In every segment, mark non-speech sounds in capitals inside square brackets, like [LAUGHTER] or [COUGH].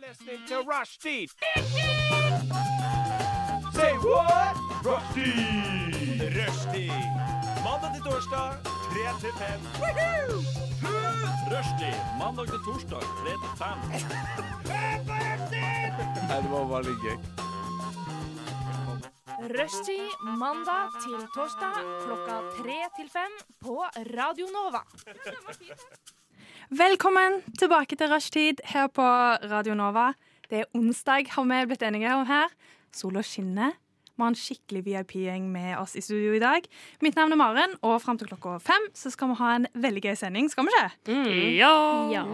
listening. Say what? Rushdie. Rushdie. Mandag til torsdag, 3 til 5. Rushdie mandag til torsdag 3 til 5. Nei, det var veldig gøy. Rushtid mandag til torsdag klokka tre til fem på Radio Nova. Velkommen tilbake til rushtid her på Radio Nova. Det er onsdag, har vi blitt enige om her. Sola skinner. Vi har en skikkelig VIP-gjeng med oss i studio i dag. Mitt navn er Maren, og fram til klokka fem så skal vi ha en veldig gøy sending. Skal vi ikke? Ja.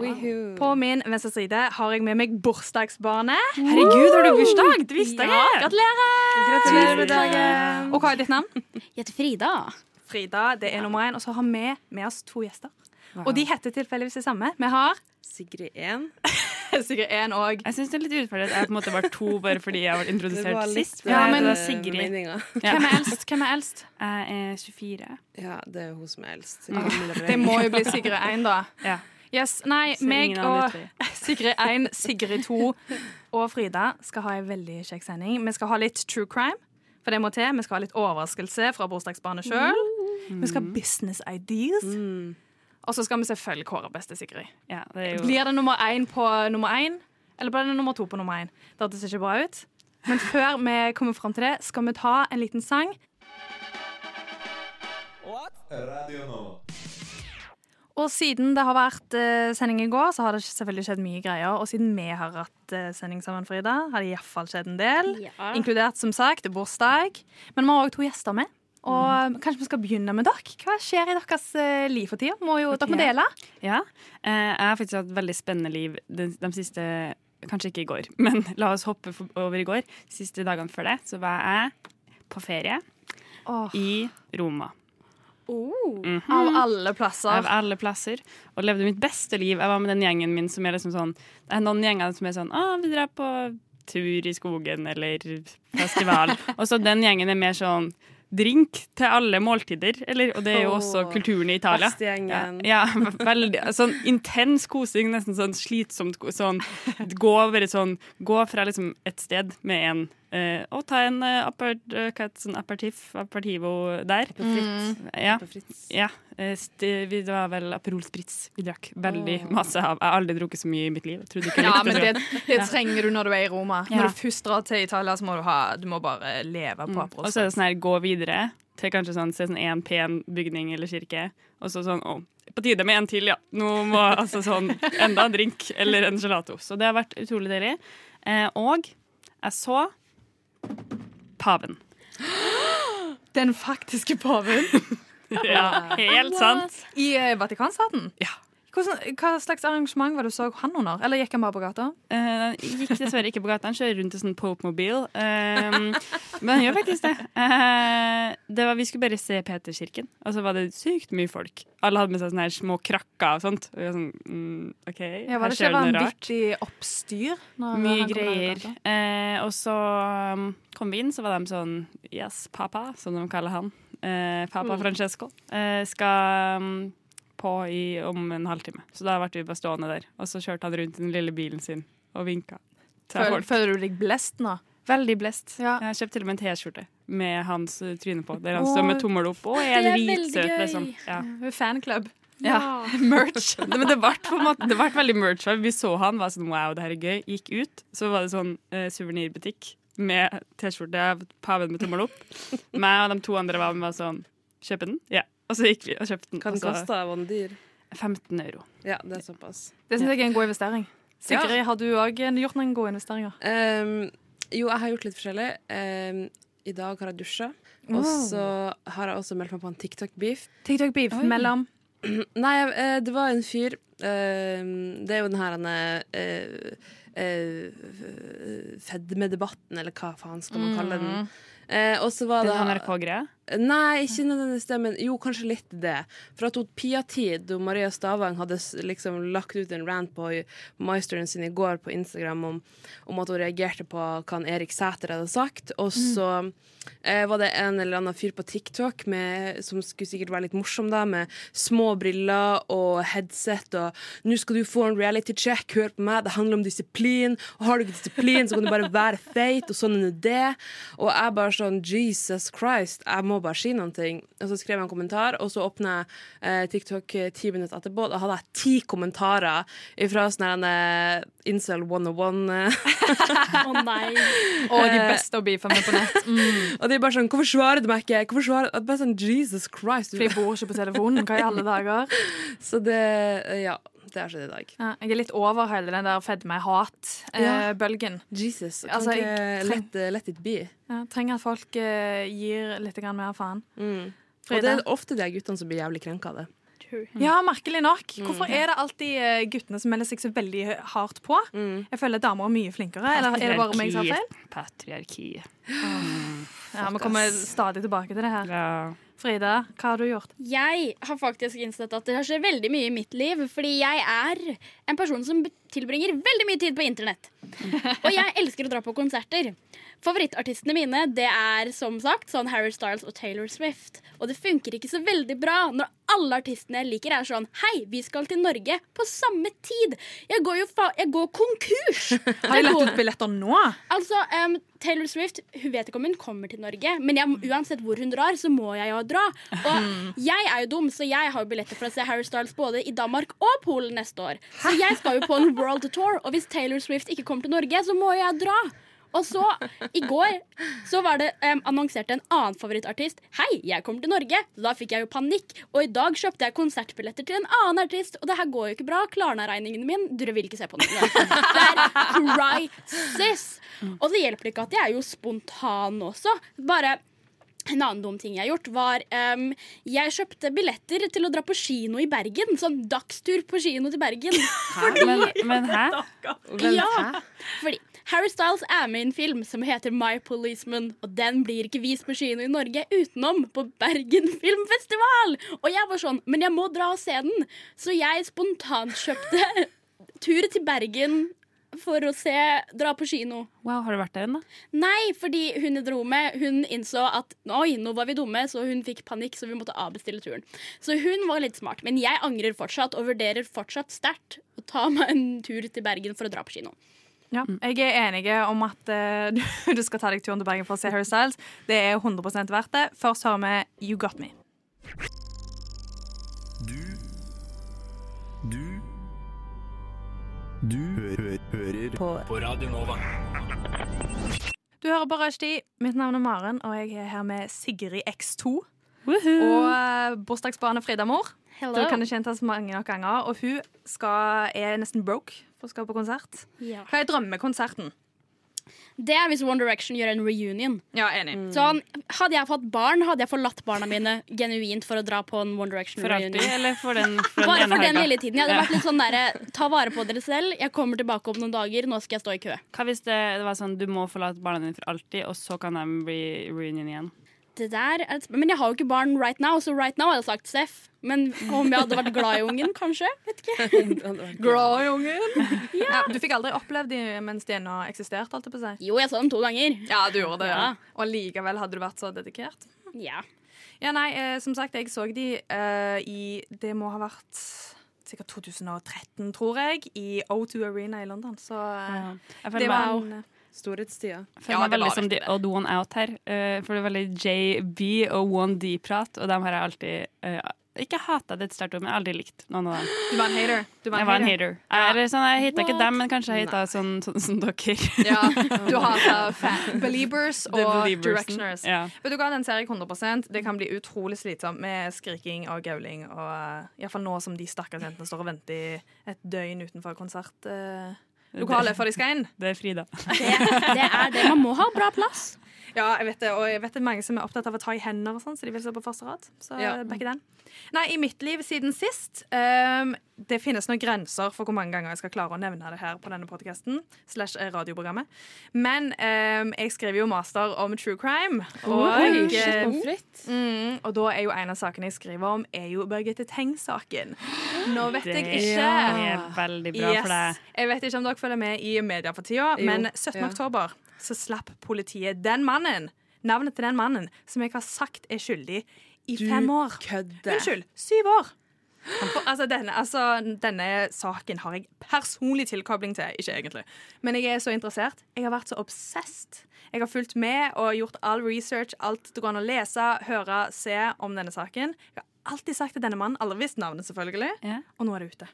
På min venstre side har jeg med meg bursdagsbarnet. Herregud, har du bursdag? Det visste jeg Ja, gratulerer! Gratulerer med dagen. Og hva er ditt navn? Jeg heter Frida. Frida. Det er nummer én. Og så har vi med oss to gjester. Og de heter tilfeldigvis det samme. Vi har Sigrid 1. [LAUGHS] Sigrid 1 og Jeg syns det er litt urettferdig at jeg på en måte var to bare fordi jeg ble introdusert sist. Ja, men- det var Sigrid. meninga. Ja. Hvem er eldst? Hvem er eldst? Jeg er 24. Ja, det er hun som er eldst. Det må jo bli Sigrid 1, da. [LAUGHS] Ja. Yes, nei, meg og. [LAUGHS] Sigrid 1, Sigrid 2 og Frida skal ha ei veldig kjekk sending. Vi skal ha litt true crime, for det må til. Vi skal ha litt overraskelse fra bursdagsbarnet sjøl. Vi skal ha business ideas. Mm. Og så skal vi selvfølgelig kåre beste Sigrid. Ja, det er jo Blir det nummer én på nummer én, eller blir det nummer to på nummer én? Det hørtes ikke bra ut. Men før vi kommer fram til det, skal vi ta en liten sang. Radio nå. Og siden det har vært uh, sending i går, så har det selvfølgelig skjedd mye greier. Og siden vi har hatt eh, sending sammen, Frida, har det iallfall skjedd en del. Ja. Inkludert som sagt bursdag. Men vi har òg to gjester med. Og Mhm. kanskje vi skal begynne med dere? Hva skjer i deres eh, liv for tida? Må jo, dere må dele. Ja. Eh, Jeg har faktisk hatt et veldig spennende liv de, de siste Kanskje ikke i går, [LAUGHS] men la oss hoppe over i går. De siste dagene før det så var jeg på ferie oh. i Roma. Mhm. Av alle plasser. Av alle plasser. Og levde mitt beste liv. Jeg var med den gjengen min som er liksom sånn Det er noen gjenger som er sånn Å, vi drar på tur i skogen eller festival. [LAUGHS] og så den gjengen er mer sånn drink til alle måltider. Eller, og det er jo også oh, kulturen i Italia. Ja, ja, veldig Sånn intens kosing, nesten sånn slitsomt sånn Gå sånn Gå fra liksom et sted med en eh, Og ta en eh, apert, eh, sånn apertif, aperitivo der. Ja. På Ja, eh, vi- det var vel Aperol Spritz vi drakk veldig masse av. Jeg har aldri drukket så mye i mitt liv. Ja, men det. det, trenger du når du er i Roma. Ja. Når du først drar til Italia, så må du ha Du må bare leve på Mm. Og så er det sånn her, gå videre til kanskje sånn, se sånn en pen bygning eller kirke, og så sånn, å, på tide med en til, ja. Nå må altså sånn, enda en drink eller en gelato. Så det har vært utrolig deilig. Eh, og jeg så paven. [GASPS] Den faktiske paven [LAUGHS] Ja, helt sant. i eh, Vatikanstaten. Ja. Hvordan, hva slags arrangement var det du så han under? Eller gikk han bare på gata? Uh, gikk dessverre ikke på gata. Han kjører rundt i sånn Pope-mobil. Uh, men han gjør faktisk det. Uh, det var, vi skulle bare se Peterskirken, og så var det sykt mye folk. Alle hadde med seg sånne her små krakker og sånt. Og sånn, mm, OK, Ja, var det ikke vanvittig oppstyr? Mye greier. Eh, og så um, kom vi inn, så var de sånn Yes, papa, som de kaller han. Papa Francesco. Eh, skal um, på i, om en halvtime. Så da ble vi bare stående der. Og så kjørte han rundt i den lille bilen sin og vinka. Føler, føler du deg blest nå? Veldig blest. Ja. Jeg kjøpte til og med en T-skjorte med hans uh, tryne på, der han Åh, står med tommel opp Å, det er dritsøt, liksom. Ja. Fanklubb. Ja. [LAUGHS] Merch. [LAUGHS] Men det ble måte Det ble veldig merch. Vi så han, var sånn wow, det her er gøy. Gikk ut, så var det sånn uh, suvenirbutikk med T-skjorte av paven med tommel opp. [LAUGHS] Meg og de to andre var med var sånn Kjøpe den? Ja. Og så gikk vi og kjøpte den. Hva den og så- kosta? Dyr? 15 euro. Ja, det er såpass. Det syns jeg er en god investering. Sigrid, har du òg gjort noen gode investeringer? Um, jo, jeg har gjort litt forskjellig. Um, I dag har jeg dusja. Og så har jeg også meldt meg på en TikTok-beef. TikTok-beef mellom [CLEARS THROAT] Nei, eh, det var en fyr Uh, Det er jo den her uh, eh, Fedmedebatten, eller hva faen skal man kalle den. Eh, og så var Det det NRK-greia. Nei, ikke nødvendigvis det, men jo, kanskje litt det. For at hun Pia-tid og Maria Stavang hadde liksom lagt ut en rant på Maesteren sin i går på Instagram om, om at hun reagerte på hva Erik Sæter hadde sagt. Og så eh, var det en eller annen fyr på TikTok med, som skulle sikkert være litt morsom, da, med små briller og headset og 'Nå skal du få en reality check, hør på meg, det handler om disiplin', og har du ikke disiplin, så kan du bare være feit, og sånn er det. Og jeg bare sånn Jesus Christ, jeg må bare si noen ting. Og så skrev jeg en kommentar, og så åpna jeg eh, TikTok eh, ti minutter etterpå, da hadde jeg ti kommentarer fra sånn eh, Incel 101. Å [LAUGHS] Å nei. Og de beste å beefe med på nett. [LAUGHS] Mm. og de er bare sånn 'Hvorfor svarer du meg ikke?' Hvorfor svarer du? Bare sånn, Jesus Christ. For jeg bor ikke på telefonen. Hva i alle dager? [LAUGHS] Så det Ja. Det har skjedd i dag. Ja, jeg er litt over hele den der fedme-hat-bølgen. Jesus. Kan Altså, ikke jeg treng- let, let it be. Ja, trenger at folk eh, gir litt mer faen. Mm. Og det er ofte de guttene som blir jævlig krenka av det. Ja, merkelig nok. Hvorfor er det alltid eh, guttene som melder seg så veldig hardt på? Mm. Jeg føler damer er mye flinkere. Eller er det bare meg som har feil? Patriarki. Ja, Vi kommer stadig tilbake til det her. Ja. Frida, hva har du gjort? Jeg har faktisk innsett at det har skjedd veldig mye i mitt liv. Fordi jeg er en person som tilbringer veldig mye tid på internett. [LAUGHS] Og jeg elsker å dra på konserter. Favorittartistene mine det er som sagt sånn Harry Styles og Taylor Swift. Og det funker ikke så veldig bra når alle artistene jeg liker, er sånn Hei, vi skal til Norge på samme tid! Jeg går jo fa jeg går konkurs! Har de lagt ut billetter nå? Altså, em, Taylor Swift hun vet ikke om hun kommer til Norge, men jeg, uansett hvor hun drar, så må jeg jo dra. Og jeg er jo dum, så jeg har jo billetter for å se Harry Styles både i Danmark og Polen neste år. Så jeg skal jo på en world tour, og hvis Taylor Swift ikke kommer til Norge, så må jeg dra. Og så, i går, så var det um, annonsert en annen favorittartist. Hei, jeg kommer til Norge. Så da fikk jeg jo panikk. Og i dag kjøpte jeg konsertbilletter til en annen artist. Og det her går jo ikke bra. Klarna-regningen min Dere vil ikke se på den. Det er crisis. Og det hjelper ikke at jeg er jo spontan også. Bare en annen dum ting jeg har gjort, var um, Jeg kjøpte billetter til å dra på kino i Bergen. Sånn dagstur på kino til Bergen. Men, men hæ? Ja, fordi Harry Styles er med i en film som heter My Policeman, og den blir ikke vist på skyene i Norge utenom på Bergen Filmfestival! Og jeg var sånn, men jeg må dra og se den, så jeg spontant kjøpte [LAUGHS] tur til Bergen for å se, dra på kino. Wow, har du vært der ennå? Nei, fordi hun jeg dro med, hun innså at oi, nå var vi dumme, så hun fikk panikk, så vi måtte avbestille turen. Så hun var litt smart, men jeg angrer fortsatt og vurderer fortsatt sterkt å ta meg en tur til Bergen for å dra på kino. Ja, jeg er enig om at [LAUGHS] uh, du, skal ta deg turen til Bergen for å se Harry Styles. Det er 100 verdt det. Først hører vi You Got Me. Du Du Du hø hører på. på Radio Nova. Du hører på Rushdie. Mitt navn er Maren, og jeg er her med Sigrid X2. Woohoo. Og uh, bursdagsbarnet Frida-mor. Hello. Du kan ikke gjentas mange nok ganger. Og hun skal, er nesten broke for å skal på konsert. Ja. Hva er drømmekonserten? Det er hvis One Direction gjør en reunion. Ja, enig. Sånn, hadde jeg fått barn, hadde jeg forlatt barna mine genuint for å dra på en One Direction For alltid, reunion. eller for den, for den Bare ene for den lille tiden. Jeg hadde Ja. vært litt sånn der, Ta vare på dere selv. Jeg kommer tilbake om noen dager. Nå skal jeg stå i kø. Hva hvis det, det var sånn du må forlate barna dine for alltid, og så kan de bli reunion igjen? Det der er et sp- Men jeg har jo ikke barn right now, så right now hadde jeg sagt Seff. Men om jeg hadde vært glad i ungen, kanskje? Vet ikke. [LAUGHS] Glad i ungen. ja. Du fikk aldri opplevd dem mens de ennå eksisterte? Alt på seg. Jo, jeg så dem to ganger. Ja, du gjorde det. Ja. Og likevel hadde du vært så dedikert? Ja. Ja, nei, eh, som sagt, jeg så de eh, i Det må ha vært sikkert 2013, tror jeg, i O2 Arena i London. Så eh, Jeg det var en Storhetstida. jeg Ja, det var som the odd one out her. Uh, for det er veldig JB og 1D-prat, og dem har jeg alltid uh, ikke hata, det et sterkt ord, men jeg har aldri likt noen av dem. Du var en hater. Du var Jeg en var en hater. hater. Jeg, er sånn, jeg hata ikke dem, men kanskje jeg hata sånn, sånn som dere. Ja, du [LAUGHS] fans Beliebers og. Directioners. Ja. Vet du hva, Den ser jeg 100% Det kan bli utrolig slitsomt med skriking og gauling. Og uh, Iallfall nå som de stakkars jentene står og venter i et døgn utenfor konsert. før de skal inn. Det er Frida. Det, det er det. Man må ha bra plass. Ja, jeg vet det, og jeg vet det er mange som er opptatt av å ta i hender og sånn, så de vil se på første rad. Så Ja. back den. Nei, i mitt liv siden sist um, Det finnes noen grenser for hvor mange ganger jeg skal klare å nevne det her på denne podkasten. Slash eh, radioprogrammet. Men um, jeg skriver jo master om true crime. Og, Oi, eh, shit, mm, og da er jo en av sakene jeg skriver om, er jo Birgitte Tengs-saken. Nå vet jeg ikke Det er veldig bra for deg. Jeg vet ikke om dere følger med i media for tida, men 17. ja. oktober så slapp politiet den mannen, navnet til den mannen, som jeg har sagt er skyldig i Du fem år. kødder. Unnskyld, syv år. For, altså, denne, altså, denne saken har jeg personlig tilkobling til. Ikke egentlig. Men jeg er så interessert. Jeg har vært så obsessed. Jeg har fulgt med og gjort all research, alt det går an å lese, høre, se om denne saken. Jeg har alltid sagt til denne mannen, aldri visst navnet selvfølgelig, Ja. og nå er det ute.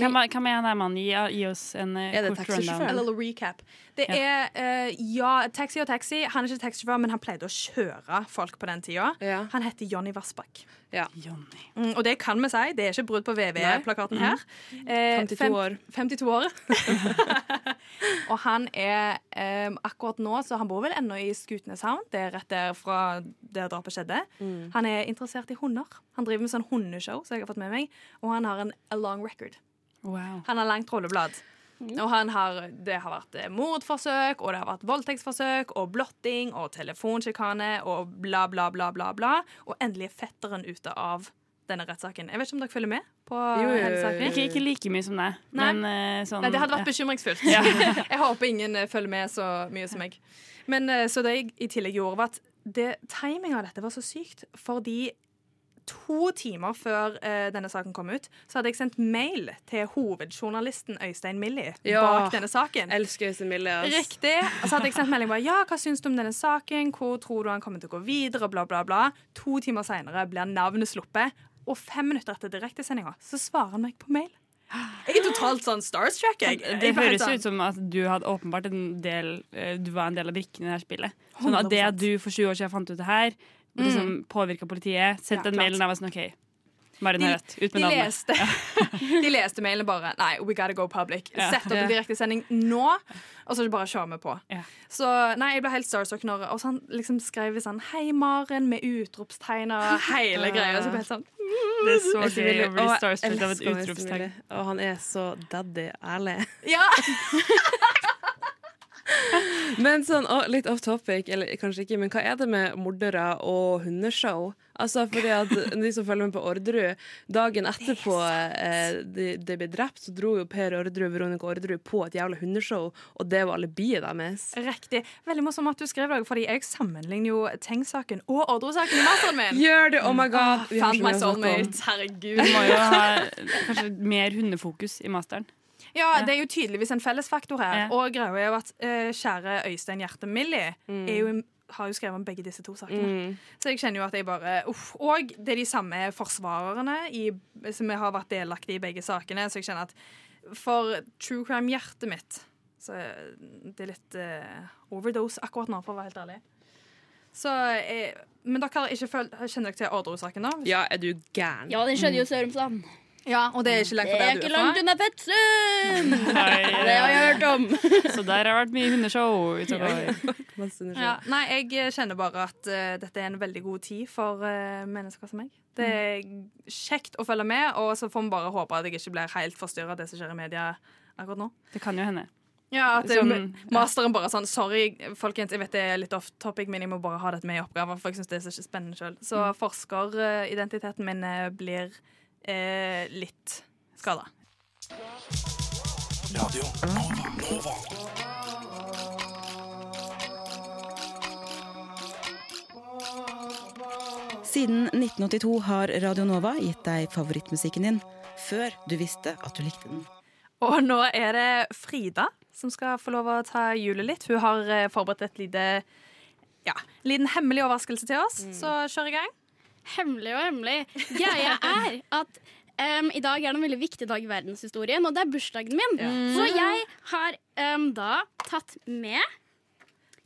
Men hva, er- hvem er mannen? Gi, gi oss en uh, Er det kort rundown. Little recap. Det Ja. er uh, ja, taxi og taxi. Han er ikke taxisjåfør, men han pleide å kjøre folk på den tida. Ja. Han heter Jonny Vassbakk. Johnny. Mm, og det kan vi si. Det er ikke brudd på VV-plakaten her. Eh, 52 fem- år. 52 år. [LAUGHS] og han er um, Akkurat nå så han bor vel ennå i Skutneshavn. Det er rett der fra der drapet skjedde. Han er interessert i hunder. Han driver med sånn hundeshow, som jeg har fått med meg. Og han har en a long record. Wow. Han har langt rolleblad. Og han har, det har vært eh, mordforsøk, og det har vært voldtektsforsøk, og blotting og telefonsjikane og bla, bla, bla, bla. bla. Og endelig er fetteren ute av denne rettssaken. Jeg vet ikke om dere følger med på Jo, jo, jo? Ikke, ikke like mye som deg, Nei. men eh, sånn Nei, det hadde vært ja. bekymringsfullt. [LAUGHS] [LAUGHS] Jeg håper ingen eh, følger med så mye som meg. Men så det jeg i tillegg gjorde, var at det, timinga av dette var så sykt, fordi to timer før uh, denne saken kom ut, så hadde jeg sendt mail til hovedjournalisten Øystein Millie Ja. bak denne saken. Elsker Øystein Millie. ass. Riktig. Og så hadde jeg sendt melding bare Ja, hva syns du om denne saken? Hvor tror du han kommer til å gå videre? Bla, bla, bla. To timer seinere blir navnet sluppet, og fem minutter etter direktesendinga så svarer han meg på mail. Jeg er totalt sånn starstruck. Jeg. Det Jeg høres ut som at du hadde åpenbart en del eh, Du var en del av brikkene i det her spillet. Sånn at det at du for sju år siden fant ut det her, liksom påvirka politiet, sendte Ja, en klart. mail og var sånn OK, Marin De- har rett. Ut De navnet. leste, [LAUGHS] de leste mailen bare Nei, we gotta go public. Ja. Sett opp en direktesending nå, og så bare kjører vi på. Ja. Så nei, jeg ble helt starstruck når Og så han liksom skrev sånn Hei, Maren, med utropstegn og [LAUGHS] hele greia. Så ble helt sånn Det er så gøy å bli starstruck av et utropstegn. Og han er så daddy ærlig. Ja! [LAUGHS] [LAUGHS] Men sånn, å, litt off topic, eller kanskje ikke, men hva er det med mordere og hundeshow? Altså, fordi at de som følger med på Orderud, dagen etterpå eh, de, de ble drept, så dro jo Per Orderud Veronica Orderud på et jævla hundeshow, og det var alibiet deres. Riktig. Veldig morsomt at du skrev det, fordi jeg sammenligner jo Teng-saken og Orderud-saken i masteren min. Gjør det! Oh my god! Vi har Fant så my mye å snakke om. soulmate. Herregud. Du må jo ha kanskje mer hundefokus i masteren. Ja, det er jo tydeligvis en fellesfaktor her. Ja. Og greia er jo at uh, kjære Øystein Hjerte Millie er jo, har jo skrevet om begge disse to sakene. Mm. Så jeg kjenner jo at jeg bare uff. Og det er de samme forsvarerne i, som har vært delaktige i begge sakene. Så jeg kjenner at for true crime-hjertet mitt så det er litt uh, overdose akkurat nå, for å være helt ærlig. Så, jeg, men dere har ikke følt, kjenner dere til Orderud-saken, da? Ja, er du gæren? Ja, den skjedde jo i Sørumsand. Ja, Og det er ikke langt Det fra er der du ikke er langt fra? unna Fettsund! Det har jeg hørt om. [LAUGHS] Så der har det vært mye hundeshow undersøkelser. Ja, nei, jeg kjenner bare at uh, dette er en veldig god tid for uh, mennesker som meg. Det er kjekt å følge med, og så får vi bare håpe at jeg ikke blir helt forstyrra av det som skjer i media akkurat nå. Det kan jo hende. Ja, at Som- Masteren bare sånn Sorry, folkens, jeg vet det er litt off topic, men jeg må bare ha dette med i oppgaven, for jeg syns det er så spennende sjøl. Så forskeridentiteten min eh, blir eh, litt skada. Radio Nova. Nova. Siden 1982 har Radio Nova gitt deg favorittmusikken din før du visste at du likte den. Og nå er det Frida som skal få lov å ta hjulet litt. Hun har eh, forberedt et lite ja, liten hemmelig overraskelse til oss, så kjør i gang. Hemmelig og hemmelig. Greia er at um, i dag er det en veldig viktig dag i verdenshistorien, og det er bursdagen min. Så jeg har um, da tatt med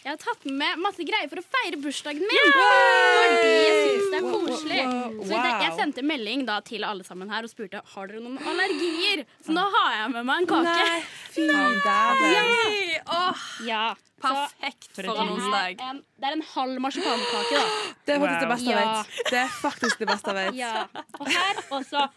Jeg har tatt med masse greier for å feire bursdagen min. Fordi jeg syns det er koselig. Så det, jeg sendte melding da til alle sammen her og spurte har dere noen allergier. Så nå har jeg med meg en kake. Fy dæven. Åh, Ja, perfekt For en onsdag. det er en halv marsipankake, da. Det er faktisk det beste jeg Ja. vet. Det er faktisk det beste jeg vet. Ja. Og her også.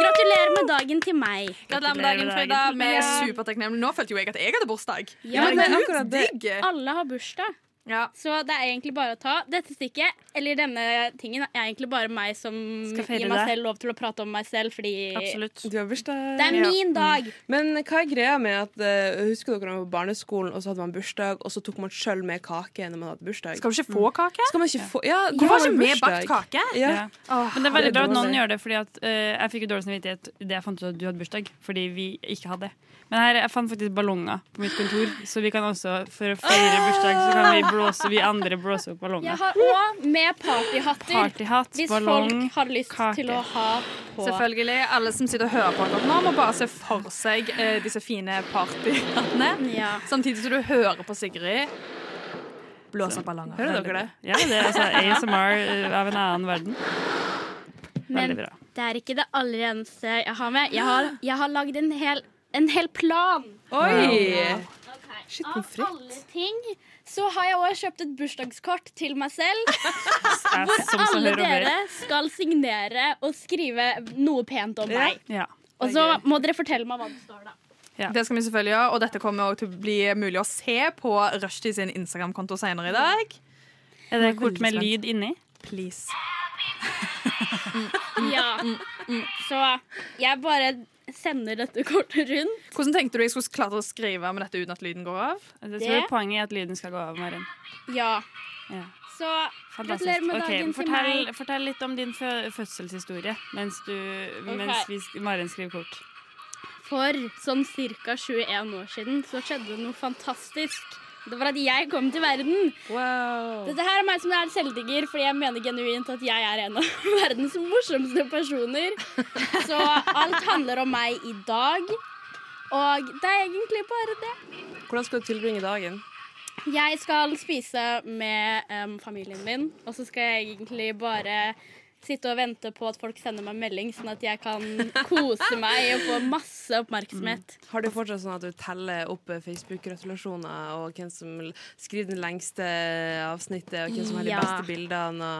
Gratulerer med dagen til meg. Gratulerer med dagen, Frida. Vi er supertakknemlige. Nå følte jo jeg at jeg hadde bursdag. Ja, men det er akkurat det. Alle har bursdag. Ja. Så det er egentlig bare å ta. Dette stikket, eller denne tingen, er egentlig bare meg som gir meg det. selv lov til å prate om meg selv, fordi Absolutt. Du har bursdag. det er Ja. min dag. Men hva er greia med at uh, Husker dere da man var på barneskolen, og så hadde man bursdag, og så tok man sjøl med kake når man hadde bursdag? Skal man ikke få kake? Skal man ikke få Ja, Hvorfor har ikke med bakt kake? Ja. Ja. Men det er veldig bra at noen gjør det, fordi at uh, jeg fikk jo dårlig samvittighet idet jeg fant ut at du hadde bursdag, fordi vi ikke hadde. Men her, jeg fant faktisk ballonger på mitt kontor, så vi kan også, for å feire bursdag, så kan vi blåse, vi andre blåse opp ballonger. Jeg har òg med partyhatter. Partyhatt, Hvis ballong, folk har lyst kake. til å ha på. Selvfølgelig. Alle som sitter og hører på akkurat nå, må bare se for seg eh, disse fine partyhattene. Ja. Samtidig som du hører på Sigrid blåse opp ballonger. Hører dere det? Ja, det er altså ASMR eh, av en annen verden. Men Veldig bra. det er ikke det aller eneste jeg har med. Jeg har, jeg har lagd en hel, en hel plan. Oi! Shit, Av alle ting så har jeg òg kjøpt et bursdagskort til meg selv. [LAUGHS] hvor Alle dere skal signere og skrive noe pent om meg. Ja. Og så må dere fortelle meg hva det står, da. Det skal vi selvfølgelig gjøre, og dette kommer også til å bli mulig å se på Rushdie sin Instagram-konto senere i dag. Er det kort med lyd inni? Please. Ja. [LAUGHS] Så jeg bare sender dette kortet rundt. Hvordan tenkte du jeg skulle klare å skrive med dette uten at lyden går av? Det, Det- tror poenget er at lyden skal gå av, Maren. Ja. Ja. Så gratulerer med Ok, dagen til fortell, meg. fortell litt om din fø fødselshistorie mens, du, mens vi, Marin skriver kort. For sånn ca. 21 år siden så skjedde det noe fantastisk. Det var at jeg kom til verden. Wow. Dette her er meg som er selvdigger, fordi jeg mener genuint at jeg er en av [LAUGHS] verdens morsomste personer. Så alt handler om meg i dag. Og det er egentlig bare det. Hvordan skal du tilbringe dagen? Jeg skal spise med um, familien min, og så skal jeg egentlig bare sitte og vente på at folk sender meg melding, sånn at jeg kan kose meg og få masse oppmerksomhet. Har du fortsatt sånn at du teller opp eh, Facebook-gratulasjoner, og hvem som skriver den lengste avsnittet, og hvem som har de Ja. beste bildene?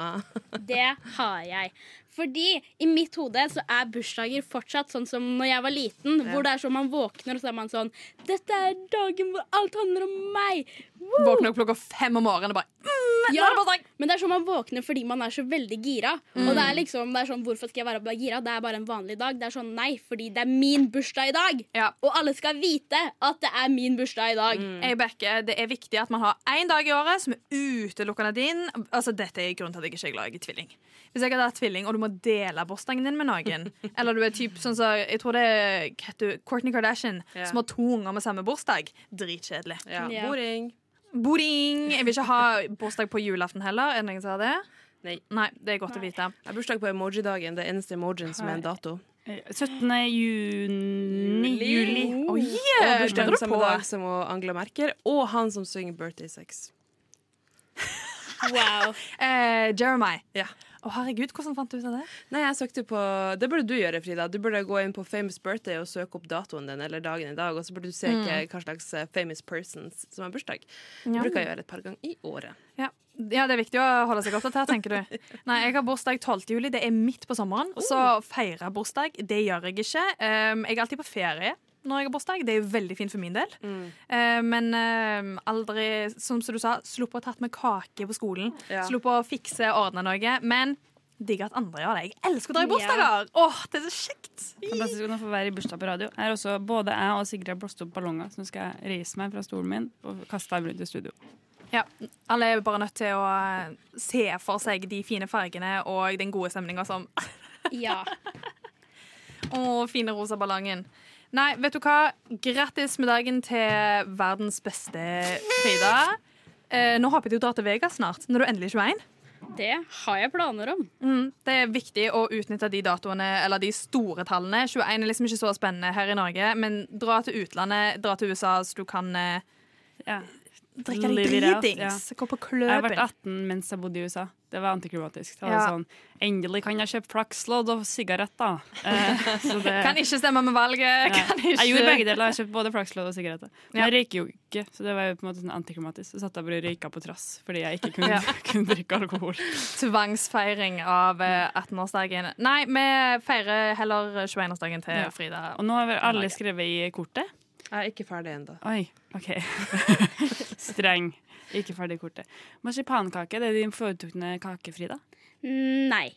Det har jeg. Fordi i mitt hode så er bursdager fortsatt sånn som når jeg var liten, hvor det er sånn man våkner og så er man sånn Dette er dagen hvor alt handler om meg! Woo! Våkner klokka fem om morgenen og bare mm, Ja, det men det er sånn man våkner fordi man er så veldig gira. Og det er liksom, det er sånn, hvorfor skal jeg være gira? Det er bare en vanlig dag. Det er sånn, nei, fordi det er min bursdag i dag. Ja. Og alle skal vite at det er min bursdag i dag. Jeg backer. Det er viktig at man har én dag i året som er utelukkende din. Altså, dette er grunnen til at jeg ikke er glad i tvilling. Hvis jeg hadde hatt tvilling, og du må dele bursdagen din med noen Eller du er typ sånn så, Jeg tror det er Courtney Kardashian yeah. som har to unger med samme bursdag. Dritkjedelig. Yeah. Boring. Boring! Jeg vil ikke ha bursdag på julaften heller. Er det noen som har det? Nei. Nei, det er godt å vite. Jeg har bursdag på emoji-dagen. Det eneste emojien som er en dato. Eh, 17. juni Juli. Oh, yeah, Og bursdagen samme dag som Angela Merker, og han som synger Birthday Sex. [LAUGHS] Wow. Eh, Jeremiah. Ja. Å, herregud, hvordan fant du ut av det? Nei, jeg søkte på Det burde du gjøre, Frida. Du burde gå inn på Famous Birthday og søke opp datoen din eller dagen i dag, og så burde du se hva, hva slags eh, famous persons som har bursdag. Ja. bruker jeg gjøre et par ganger i året. Ja. ja, det er viktig å holde seg oppdatert, tenker du. [LAUGHS] Nei, jeg har bursdag 12. juli. Det er midt på sommeren. Så feire bursdag, det gjør jeg ikke. Um, jeg er alltid på ferie når jeg har bursdag. Det er jo veldig fint for min del. Uh, men um, aldri, som du sa, sluppet å tatt med kake på skolen. Ja. Sluppet å fikse, ordne noe. Men digger at andre gjør det. Jeg elsker å dra i bursdager! Åh, det er så kjekt! Fantastisk å få være i bursdag på radio. Her er også både jeg og Sigrid har blåst opp ballonger, så nå skal jeg reise meg fra stolen min og kaste dem rundt i studio. Ja, Alle er bare nødt til å uh, se for seg de fine fargene og den gode stemninga som Ja. [LAUGHS] Å, fine rosa ballongen. Nei, vet du hva? Grattis med dagen til verdens beste Frida. Eh, nå håper jeg du drar til Vegas snart, når du endelig er 21. Det har jeg planer om. Mm, det er viktig å utnytte de datoene, eller de store tallene. 21 er liksom ikke så spennende her i Norge, men dra til utlandet, dra til USA, så du kan eh, Ja. Drikke deg dritings. Gå på Jeg har vært 18 mens jeg bodde i USA. Det var antiklimatisk. Det var Ja. sånn, Endelig kan jeg kjøpe flakslodd og sigaretter. Eh, [LAUGHS] så det, Kan ikke stemme med valget. ja. Kan ikke. Jeg gjorde begge deler. Jeg [LAUGHS] kjøpte både flakslodd og sigaretter. Men jeg røyker jo ikke, så det var jo på en måte sånn antiklimatisk. Så satt jeg bare og røyka på trass fordi jeg ikke kunne, [LAUGHS] kunne drikke alkohol. Tvangsfeiring av eh, 18-årsdagen. Nei, vi feirer heller 21-årsdagen til. Frida. Og nå har vi alle skrevet i kortet. Jeg er ikke ferdig ennå. Oi, OK. [LAUGHS] Streng. Ikke ferdig kortet. Marsipankake, det er din foretrukne kake, Frida? Mm, Nei.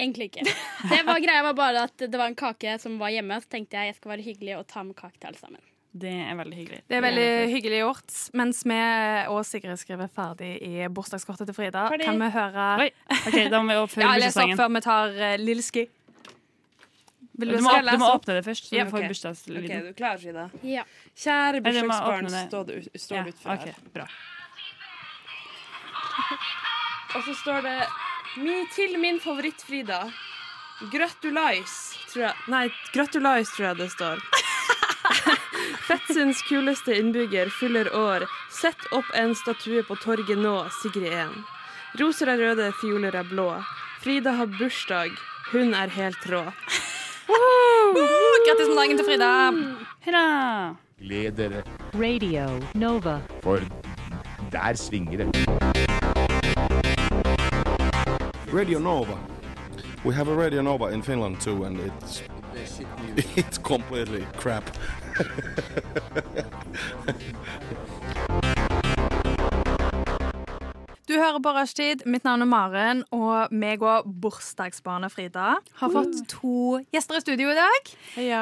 Egentlig ikke. Det var [LAUGHS] greia var bare at det var en kake som var hjemme, så tenkte jeg jeg skal være hyggelig og ta med kake til alle sammen. Det er veldig hyggelig. Det er veldig hyggelig gjort. Mens vi og Sigrid skriver ferdig i bursdagskortet til Frida, Fordi... kan vi høre Oi, OK, da må vi opp før Ja, før vi tar uh, Lilleski. Vil Du du må, åpne, du må åpne det først, så Ja, du får ok. bursdagslyden. Ok, er du klar, Frida? Ja. Kjære bursdagsbarn, står du, står Ja, utfor okay, her. bra. [LAUGHS] Og så står det mi, til min favoritt-Frida. Gratulais, tror jeg. Nei, gratulais, tror jeg det står. [LAUGHS] Fettsens kuleste innbygger fyller år. Sett opp en statue på torget nå, Sigrid 1. Roser er røde, fioler er blå. Frida har bursdag. Hun er helt rå. Grattis med dagen til Frida. Hurra! Gled dere, Radio Nova. for der svinger det. Radio Nova. We have a Radio Nova in Finland too, and it's it's completely crap. [LAUGHS] Du hører på Rushtid. Mitt navn er Maren, og meg og bursdagsbarnet Frida har fått to gjester i studio i dag.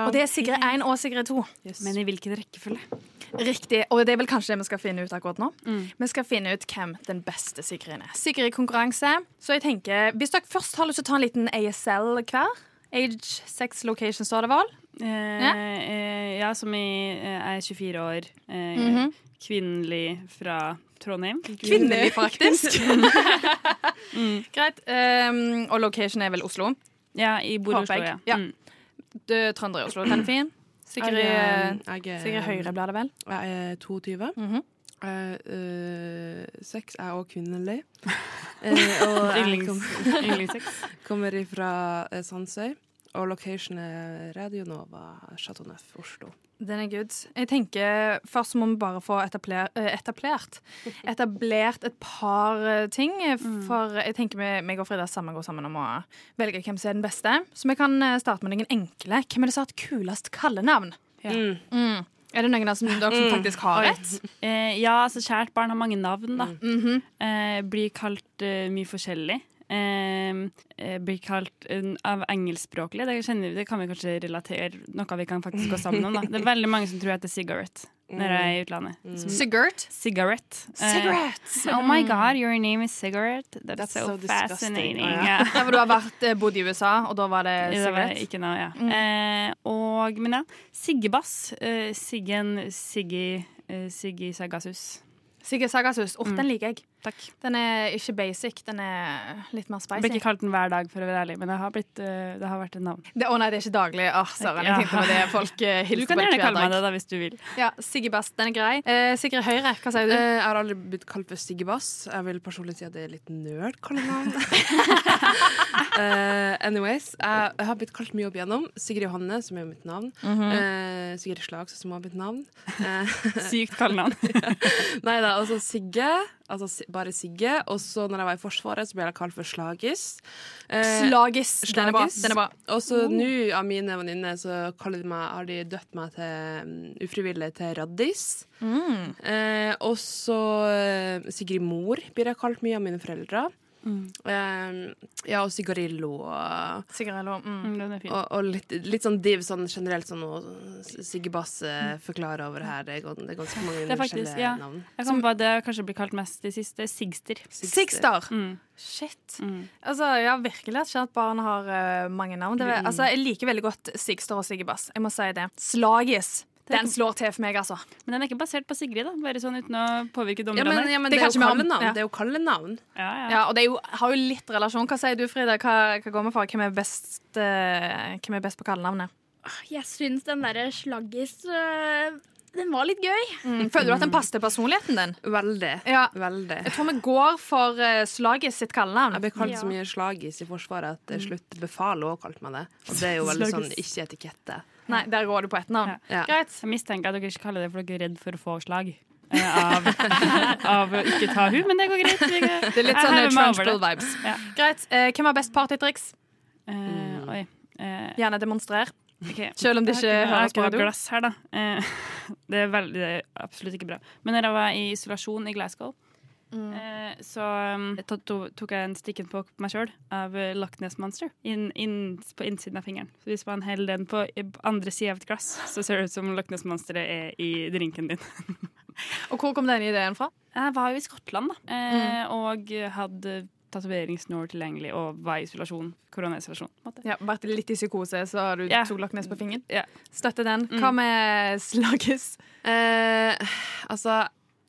Og det er Sigrid 1 og Sigrid 2. Men i hvilken rekkefølge? Riktig, og det er vel kanskje det vi skal finne ut akkurat nå. Mm. Vi skal finne ut hvem den beste Sigrid er. Sigrid-konkurranse. Så jeg tenker, hvis dere først har lyst til å ta en liten ASL hver Age, sex, location, står det vel? Eh, Ja. eh, ja, som i eh, er 24 år, eh, -hmm. kvinnelig fra Trondheim. Kvinnelig, faktisk. [LAUGHS] [LAUGHS] Greit. Um, og location er vel Oslo. Ja, i bor i Oslo, jeg. ja. Ja. Mm. Du, Trønder i Oslo, den er fin. Sikkert, Jeg, jeg, Høyre blir det vel? Jeg er 22. Mhm. Eh, Uh, sex er også kvinnelig. uh, [LAUGHS] og jeg kom, kommer ifra eh, Sandsøy. Og location er Radio Nova, Chateau Neuf, Oslo. Den er good. Jeg tenker Først må vi bare få etabler, eh, etablert [LAUGHS] Etablert et par eh, ting. eh, For jeg tenker vi, meg og Frida sammen går sammen om å velge hvem som er den beste. Så vi kan starte med noen enkle. Hvem er det som har et kulest kallenavn? Ja. Mm. Mm. Er det noen av som, dere som faktisk har rett? et? [LAUGHS] Eh, ja, altså kjært barn har mange navn, da. Mhm. Eh, blir kalt mye forskjellig. Eh, eh, blir kalt eh, av engelskspråklige. Det, kjenner, det kan vi kanskje relatere Noe vi kan faktisk gå sammen om. da Det er veldig mange som tror jeg heter Cigarette når jeg er i utlandet. Mm. Sigurd? Cigarette. cigarette. Uh, oh my god, your name is Cigarette. That's, That's so, so fascinating. Å, ja. Ja. For du har vært, eh, bodd i USA, og da var det [LAUGHS] sigarett? ikke noe, ja. Mm. Eh, og, men ja, Siggebass. Uh, Siggen Siggi eh, Siggi Sagasus. Sigge Sagasus. Oh, Mm. den liker jeg. Takk. Den er ikke basic, den er litt mer spicy. Jeg ble ikke kalt den hver dag, for å være ærlig, men det har, blitt, eh, det har vært et navn. Å å nei, det er ikke daglig. Åh, søren. Jeg tenkte på det folk Du hilser kan på gjerne hver kalle meg det da, hvis du vil. Ja, Sigge Bass, den er grei. Eh, Sigrid Høyre, hva sier du? Eh, jeg har aldri blitt kalt for Siggebass. Jeg vil personlig si at det er litt nerd-kallenavn. uh, [LAUGHS] [LAUGHS] anyways, jeg, jeg har blitt kalt mye opp igjennom. Sigrid Johanne, som er mitt navn. Mhm. eh, Sigrid Slags, som har mitt navn. Eh, [LAUGHS] Sykt kallenavn. Nei da, altså Sigge. Altså bare Sigge. Og så når jeg var i Forsvaret, så ble jeg kalt for Slagis. Eh, Slagis. Den er bra. Den er bra. Og så nå, av mine venninner, så de meg, har de døpt meg til um, ufrivillig til Raddis. Mm. Eh, og så eh, Sigrid Mor blir jeg kalt mye av mine foreldre. Eh, ja, og Sigarillo og, Sigrid Mm. Mm, Den er fin. og, og litt, litt sånn div sånn generelt sånn og Sigge Bass forklarer over her. Det er, gans- det er ganske mange Det er faktisk, forskjellige ja. navn. Jeg kan at det har kanskje blir kalt mest de siste. Sigster. Sigster Mm. Shit. Mm. Altså, ja, virkelig at kjært barn har uh, mange navn. Det, Mm. altså, jeg liker veldig godt Sigster og Sigge Bass. Jeg må si det. Slagis. Den slår til for meg, altså. Men den er ikke basert på Sigrid, da. Bare sånn uten å påvirke Ja, dommerne. men, ja, men Det det, er ja. Det er jo kallenavn. Ja, ja. Ja, og det er jo, har jo litt relasjon. Hva sier du, Frida? Hva, hva går vi for? Hvem er best, uh, hvem er best på kallenavnet? Jeg syns den derre slaggis uh, Den var litt gøy. Mm. Føler du at den passer til personligheten din? Veldig. Ja. Veldig. Jeg tror vi går for uh, Slagis sitt kallenavn. Jeg ble kalt Ja. så mye slagis i Forsvaret at til slutt befalet òg kalte meg det. Og det er jo [LAUGHS] veldig sånn ikke etikette. Nei, der går det på ett navn. Ja. Greit. Jeg mistenker at dere ikke kaller det for dere er redd for å få slag. eh, Av, [LAUGHS] av ikke ta hun, men det går greit. Det er litt sånn det. Trunchbull-vibes. Ja. Greit. Eh, hvem har best partytriks? Eh, oi. Eh, Gjerne demonstrer. Okay. Selv om det ikke høres på ikke radio? glass her, da. Eh, [LAUGHS] Det er, veldig, det er absolutt ikke bra. Men da jeg var i isolasjon i Glasgow, Mm. eh, så um, to, to, tok jeg en stikken på meg sjøl av eh, Loch Ness Monster inn, inn, på innsiden av fingeren. Så hvis man holder den på andre sida av et glass, så ser det ut som Loch Ness Monsteret er i drinken din. [LAUGHS] Og hvor kom denne ideen fra? Jeg var jo i Skottland, da. Eh, og hadde tatoveringsnår tilgjengelig og var i isolasjon. Koronaisolasjon. Ja, Vært litt i psykose, så har du yeah. to Loch Ness på fingeren? Yeah. Støtte den. Mm. Hva med slaggis? Eh, altså,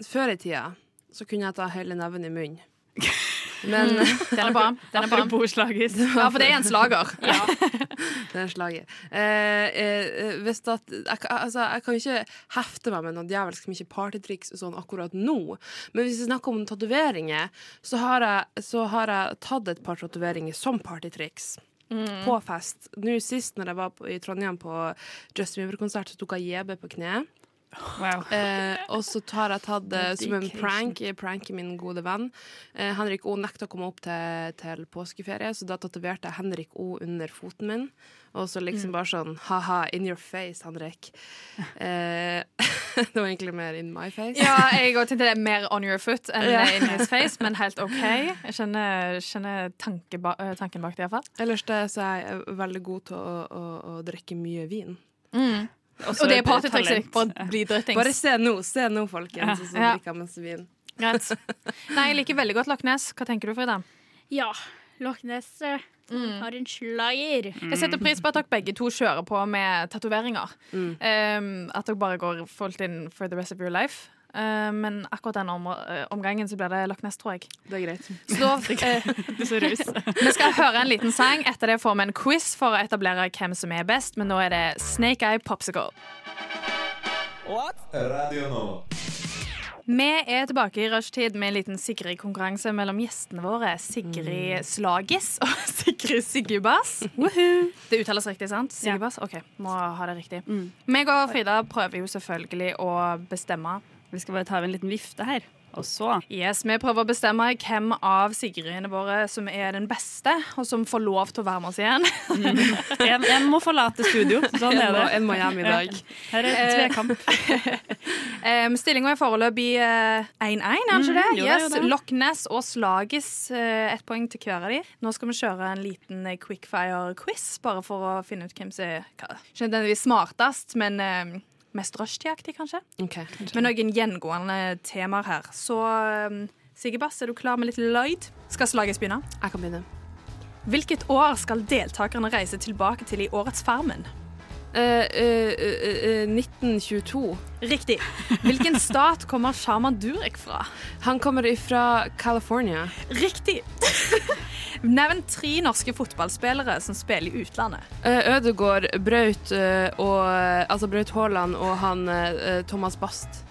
før i tida så kunne jeg ta hele neven i munnen. [LAUGHS] Men Den er bra. Den er bra. Ja, for det er en slager. [LAUGHS] Det er en slager. Eh, eh, hvis at, jeg, altså, jeg kan ikke hefte meg med noe djevelsk mye partytriks sånn akkurat nå, men hvis vi snakker om tatoveringer, så, så har jeg tatt et par tatoveringer som partytriks. På fest. Nå sist når jeg var på, i Trondheim på Justin Bieber-konsert, så tok jeg JB på kne. Wow. Eh, og så har jeg tatt det som en prank, prank. Min gode venn. Eh, Henrik O nekta å komme opp til, til påskeferie, så da tatoverte jeg Henrik O under foten min. Og så liksom bare sånn ha-ha, in your face, Henrik. Eh, [LAUGHS] det var egentlig mer in my face. Ja, jeg òg tenkte det er mer on your foot enn Ja. in his face, men helt [LAUGHS] OK. Jeg skjønner, skjønner eh, tanken bak det, iallfall. Ellers det, så er jeg veldig god til å, å, å drikke mye vin. Også Og det er et partytrikset Bare bli drittings. Bare se nå, se nå, folkens, og så Ja. drikker jeg vin. Greit. Nei, jeg liker veldig godt Loch Ness. Hva tenker du, Frida? Ja, Loch Ness mm. har en slager. Jeg setter pris på at dere begge to kjører på med tatoveringer. Um, at dere bare går fullt inn for the rest of your life. Uh, men akkurat den om, uh, omgangen så blir det Loch Ness, tror jeg. Det er greit. [LAUGHS] Så da, Du [LAUGHS] så [LAUGHS] vi skal høre en liten sang. Etter det får vi en quiz for å etablere hvem som er best, men nå er det Snake Eye Popsicle. Radio nå. Vi er tilbake i rushtid med en liten Sigrid-konkurranse mellom gjestene våre. Sigrid Slagis og Sigrid Siggebass. Det uttales riktig, sant? Siggebass? OK, må ha det riktig. Meg og Frida prøver jo selvfølgelig å bestemme. Vi skal bare ta av en liten vifte her. Og så Yes, Vi prøver å bestemme hvem av Sigridene våre som er den beste, og som får lov til å være med oss igjen. [LAUGHS] En, en må forlate studio. Sånn En er må, det. en må hjem i dag. Her er Eh, tvekamp. [LAUGHS] Um, Stillinga er foreløpig eh, 1-1, er den ikke det? Mm, jo, det er jo yes. Loch Ness og Slagis, eh, ett poeng til hver av de. Nå skal vi kjøre en liten eh, quickfire-quiz, bare for å finne ut hvem som er ikke nødvendigvis smartest, men eh, mest rushtidaktig, kanskje. Ok. Med noen gjengående temaer her. Så um, Sigebass, er du klar med litt Lloyd? Skal slaget begynne? Jeg kan begynne. Hvilket år skal deltakerne reise tilbake til i årets Farmen? Uh, uh, eh, 1922. Riktig. Hvilken stat kommer Shaman Durek fra? Han kommer fra California. Riktig. Nevn tre norske fotballspillere som spiller i utlandet. Uh, Ødegård, Braut uh, og Altså Braut Haaland og han uh, Thomas Bast.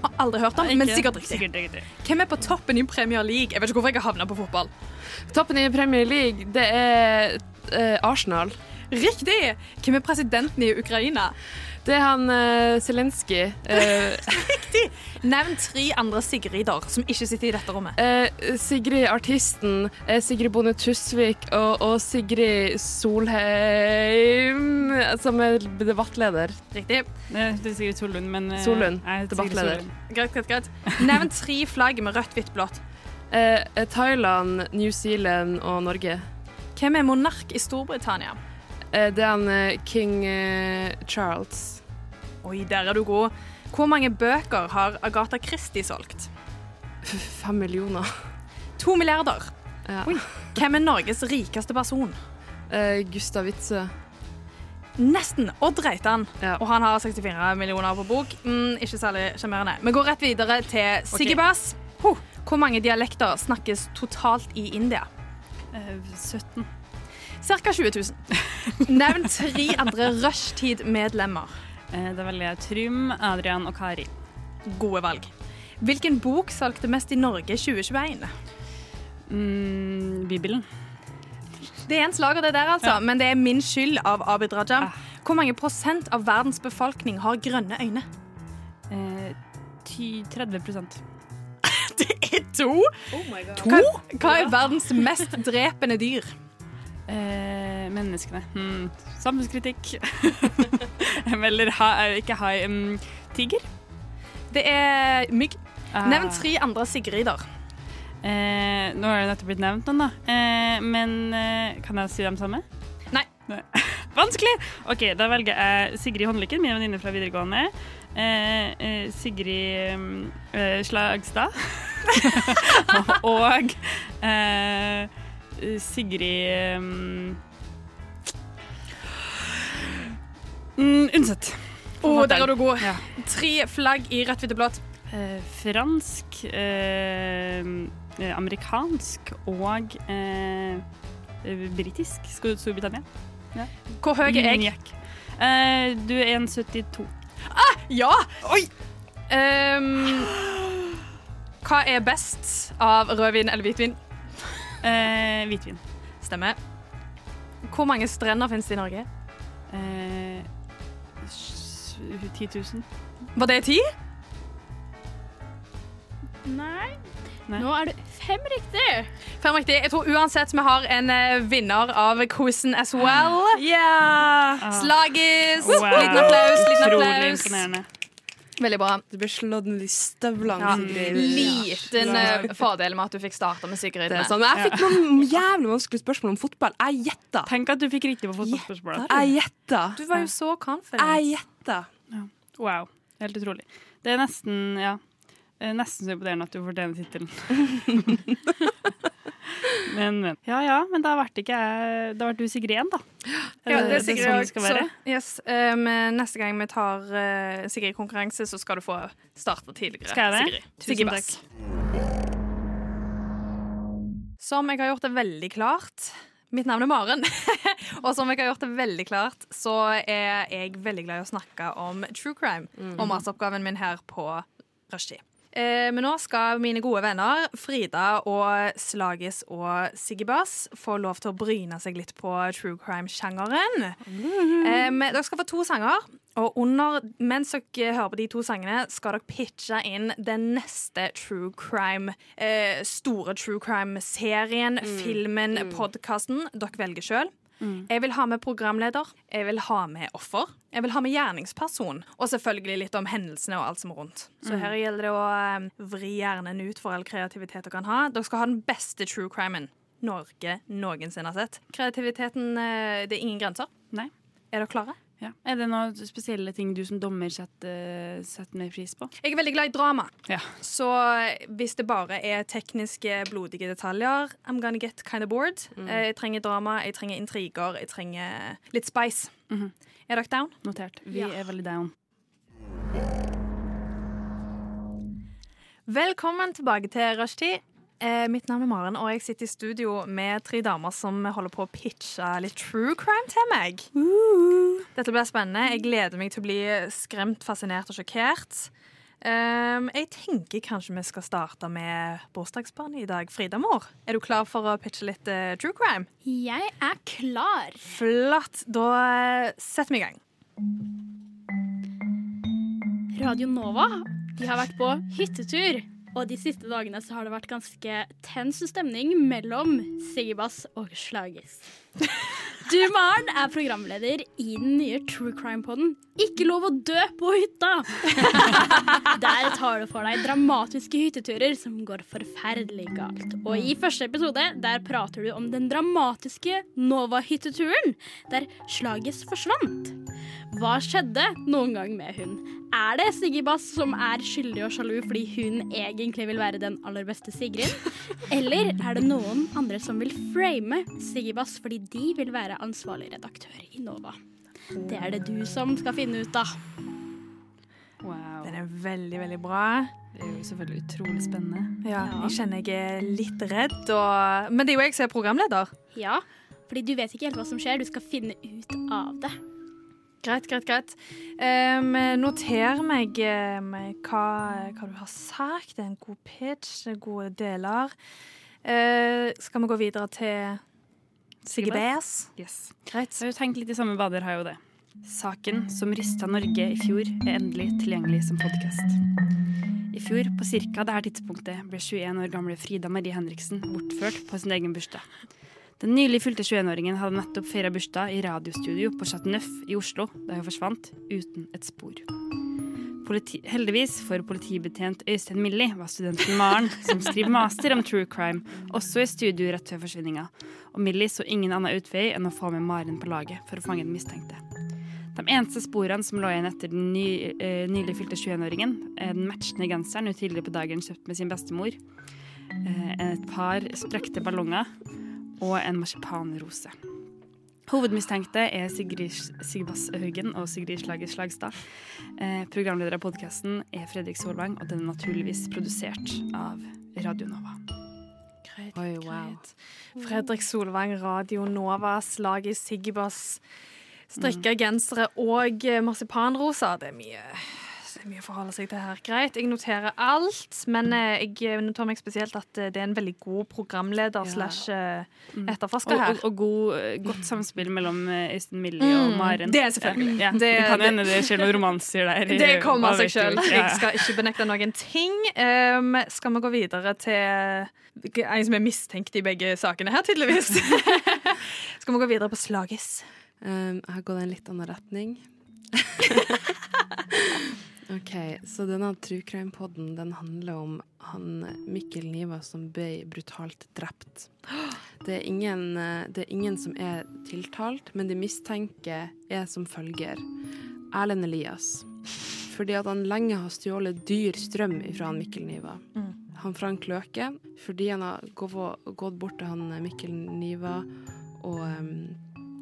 Har aldri hørt om, men sikkert riktig. Sikkert riktig. Hvem er på toppen i Premier League? Jeg vet ikke hvorfor jeg har havna på fotball. Toppen i Premier League, det er eh, Arsenal. Riktig! Hvem er presidenten i Ukraina? Det er han uh, Zelenskyj. Uh, [LAUGHS] Riktig! Nevn tre andre Sigrider som ikke sitter i dette rommet. Uh, Sigrid Artisten, Sigrid Bonde Tusvik og, og Sigrid Solheim, som er debattleder. Riktig. Det er Sigrid Solund, men Solund, debattleder. Greit, greit, greit. Nevn tre flagg med rødt, hvitt, blått. Thailand, New Zealand og Norge. Hvem er monark i Storbritannia? Eh, det er han eh, king eh, Charles. Oi, der er du god. Hvor mange bøker har Agatha Christie solgt? Fem millioner. To milliarder. Ja. Oi. Hvem er Norges rikeste person? Eh, Gustav Witzøe. Nesten. Odd Reitan. Ja. Og han har 64 millioner på bok. Mm, ikke særlig sjarmerende. Vi går rett videre til Siggebass. Ho. Hvor mange dialekter snakkes totalt i India? Eh, 17. Ca. 20 000. Nevn tre andre rushtid-medlemmer. Det da velger jeg Trym, Adrian og Kari. Gode valg. Hvilken bok solgte mest i Norge 2021? Mm, Bibelen. Det er en slager, det der, altså. Men det er min skyld av Abid Raja. Hvor mange prosent av verdens befolkning har grønne øyne? Eh, 30% [LAUGHS] Det er to! Oh my god. Hva, hva er verdens mest drepende dyr? Eh, menneskene. Hmm. Samfunnskritikk. [LAUGHS] Eller ha, eh, ikke hai. Um, tiger? Det er mygg. Ah. Nevn tre andre Sigrider. Eh, nå har det nettopp blitt nevnt noen, da. Eh, men eh, kan jeg si dem samme? Nei. [LAUGHS] Vanskelig! OK, da velger jeg Sigrid Håndlykken, min venninne fra videregående. Eh, eh, Sigrid Slagstad. [LAUGHS] og eh, Sigrid um, mm, Undset. Å, der er du god. Tre flagg i rødt, hvitt og blått. Eh, fransk, eh, eh, amerikansk og eh, eh, britisk. Storbritannia? Ja. Hvor høy er jeg? Eh, du er 1,72. Ja! Oi! Um, hva er best av rødvin eller hvitvin? Eh, hvitvin. Stemmer. Hvor mange strender finnes det i Norge? Eh, 10 000. Var det ti? Nei. Nei. Nå er det fem riktig. Fem riktig. Jeg tror uansett vi har en eh, vinner av quizen as well. Yeah! Slagis! Wow. Liten applaus, liten Utrolig imponerende. Veldig bra. Du ble slått ned i støvlene. Ja. Sigrid. Liten ja. fordel med at du fikk starte med Sigrid. Det sånn. Men jeg fikk noen jævlig vanskelige spørsmål om fotball. Jeg gjetta. Tenk at du fikk riktig på fotballspørsmålet. Jeg gjetta. Du var jo så confident. Jeg gjetta. Wow. Helt utrolig. Det er nesten, ja eh, Nesten så imponerende at du fortjener tittelen. [LAUGHS] [LAUGHS] men, men. Ja ja, men da ble ikke jeg Da ble du Sigrid igjen, da. Er Ja, det er sånn Sigrid det skal være? Så, yes, um, neste gang vi tar uh, Sigrid-konkurranse, så skal du få starte tidligere. Skal jeg det? Sigrid. Tusen Sigrid takk. Som jeg har gjort det veldig klart Mitt navn er Maren. [LAUGHS] og som jeg har gjort det veldig klart, så er jeg veldig glad i å snakke om true crime. Og masteroppgaven min her på Rushdie. Eh, men nå skal mine gode venner Frida og Slagis og Siggy Bass få lov til å bryne seg litt på true crime-sjangeren. Eh, dere skal få to sanger, og under, mens dere hører på de to sangene, skal dere pitche inn den neste true crime, eh, store true crime-serien, filmen, podkasten dere velger sjøl. Jeg vil ha med programleder, jeg vil ha med offer, jeg vil ha med gjerningsperson, og selvfølgelig litt om hendelsene og alt som er rundt. Så her gjelder det å eh, vri hjernen ut for all kreativitet dere kan ha. Dere skal ha den beste true crimen Norge noensinne har sett. Kreativiteten, eh, det er ingen grenser. Nei. Er dere klare? Ja. Er det noen spesielle ting du som dommer setter, setter mer pris på? Jeg er veldig glad i drama. Ja. Så hvis det bare er tekniske, blodige detaljer, I'm gonna get kind of bored. Mm. Jeg trenger drama, jeg trenger intriger, jeg trenger litt spice. Mhm. Er dere down? Notert. Vi Ja. er veldig down. Velkommen tilbake til Rushtid. Eh, mitt navn er Maren, og jeg sitter i studio med tre damer som holder på å pitche litt true crime til meg. Dette blir spennende. Jeg gleder meg til å bli skremt, fascinert og sjokkert. Um, jeg tenker kanskje vi skal starte med bursdagsbarnet i dag. Frida mor, er du klar for å pitche litt uh, true crime? Jeg er klar. Flott. Da eh, setter vi i gang. Radio Nova de har vært på hyttetur. Og de siste dagene så har det vært ganske tens stemning mellom Sigibas og Slagis. Du, Maren, er programleder i den nye True Crime-poden Ikke lov å dø på hytta! [LAUGHS] Der tar du for deg dramatiske hytteturer som går forferdelig galt. Og i første episode der prater du om den dramatiske Nova-hytteturen, der slaget forsvant. Hva skjedde noen gang med hun? Er det Siggy Bass som er skyldig og sjalu fordi hun egentlig vil være den aller beste Sigrid? Eller er det noen andre som vil frame Siggy Bass fordi de vil være ansvarlig redaktør i Nova? Det er det du som skal finne ut av. Wow. Den er veldig, veldig bra. Det er jo selvfølgelig utrolig spennende. Ja, Ja. Jeg kjenner jeg er litt redd, og... men det er jo jeg som er programleder. Ja, fordi du vet ikke helt hva som skjer. Du skal finne ut av det. Greit, greit, greit. Um, noter meg um, hva, hva du har sagt. Det er en god pitch, det er gode deler. Uh, skal vi gå videre til Sigge Bass? Yes. Right. Jeg har jo tenkt litt i samme bader, har jo det. Saken som rysta Norge i fjor, er endelig tilgjengelig som podkast. I fjor, på ca. dette tidspunktet, ble 21 år gamle Frida Marie Henriksen bortført på sin egen bursdag. Den nylig fylte 21-åringen hadde nettopp feira bursdag i radiostudio på Chateau Neuf i Oslo, da hun forsvant uten et spor. Politi heldigvis for politibetjent Øystein Millie var studenten Maren, som skriver master om true crime, også i studio rett før forsvinninga. Og Millie så ingen annen utvei enn å få med Maren på laget for å fange den mistenkte. De eneste sporene som lå igjen etter den ny, eh, nylig fylte 21-åringen, er den matchende genseren hun tidligere på dagen kjøpte med sin bestemor, eh, et par sprekte ballonger og en marsipanrose. Hovedmistenkte er Sigrid Sigbass Haugen og Sigrid Slager Slagstad. Eh, programleder av podkasten er Fredrik Solvang, og den er naturligvis produsert av Radio Nova. Greit, Oi, wow. greit. Fredrik Solvang, Radio Nova, slag i strikka mm. gensere og marsipanrosa. Det er mye det er mye å forholde seg til her. Greit, jeg noterer alt, men eh, jeg noterer meg spesielt at eh, det er en veldig god programleder Ja. slash eh, Mm. etterforsker her. og, og god, eh, godt samspill mellom eh, Øystein Millie og Mm, Maren. det er selvfølgelig. Ja, Det- det, kan hende det skjer noen romanser der. i- [LAUGHS] Det kommer av seg sjøl. Ja. Jeg skal ikke benekte noen ting. Um, skal vi gå videre til en som er mistenkt i begge sakene her, tydeligvis? [LAUGHS] skal vi gå videre på Slagis? Um, her går det en litt annen retning. [LAUGHS] OK, så denne True crime-poden den handler om han Mikkel Niva som ble brutalt drept. Det er, ingen, eh, det er ingen som er tiltalt, men de mistenker er som følger. Erlend Elias. Fordi at han lenge har stjålet dyr strøm fra han Mikkel Niva. Mm. Han Frank Løke, fordi han har gått, bort til han Mikkel Niva og, um,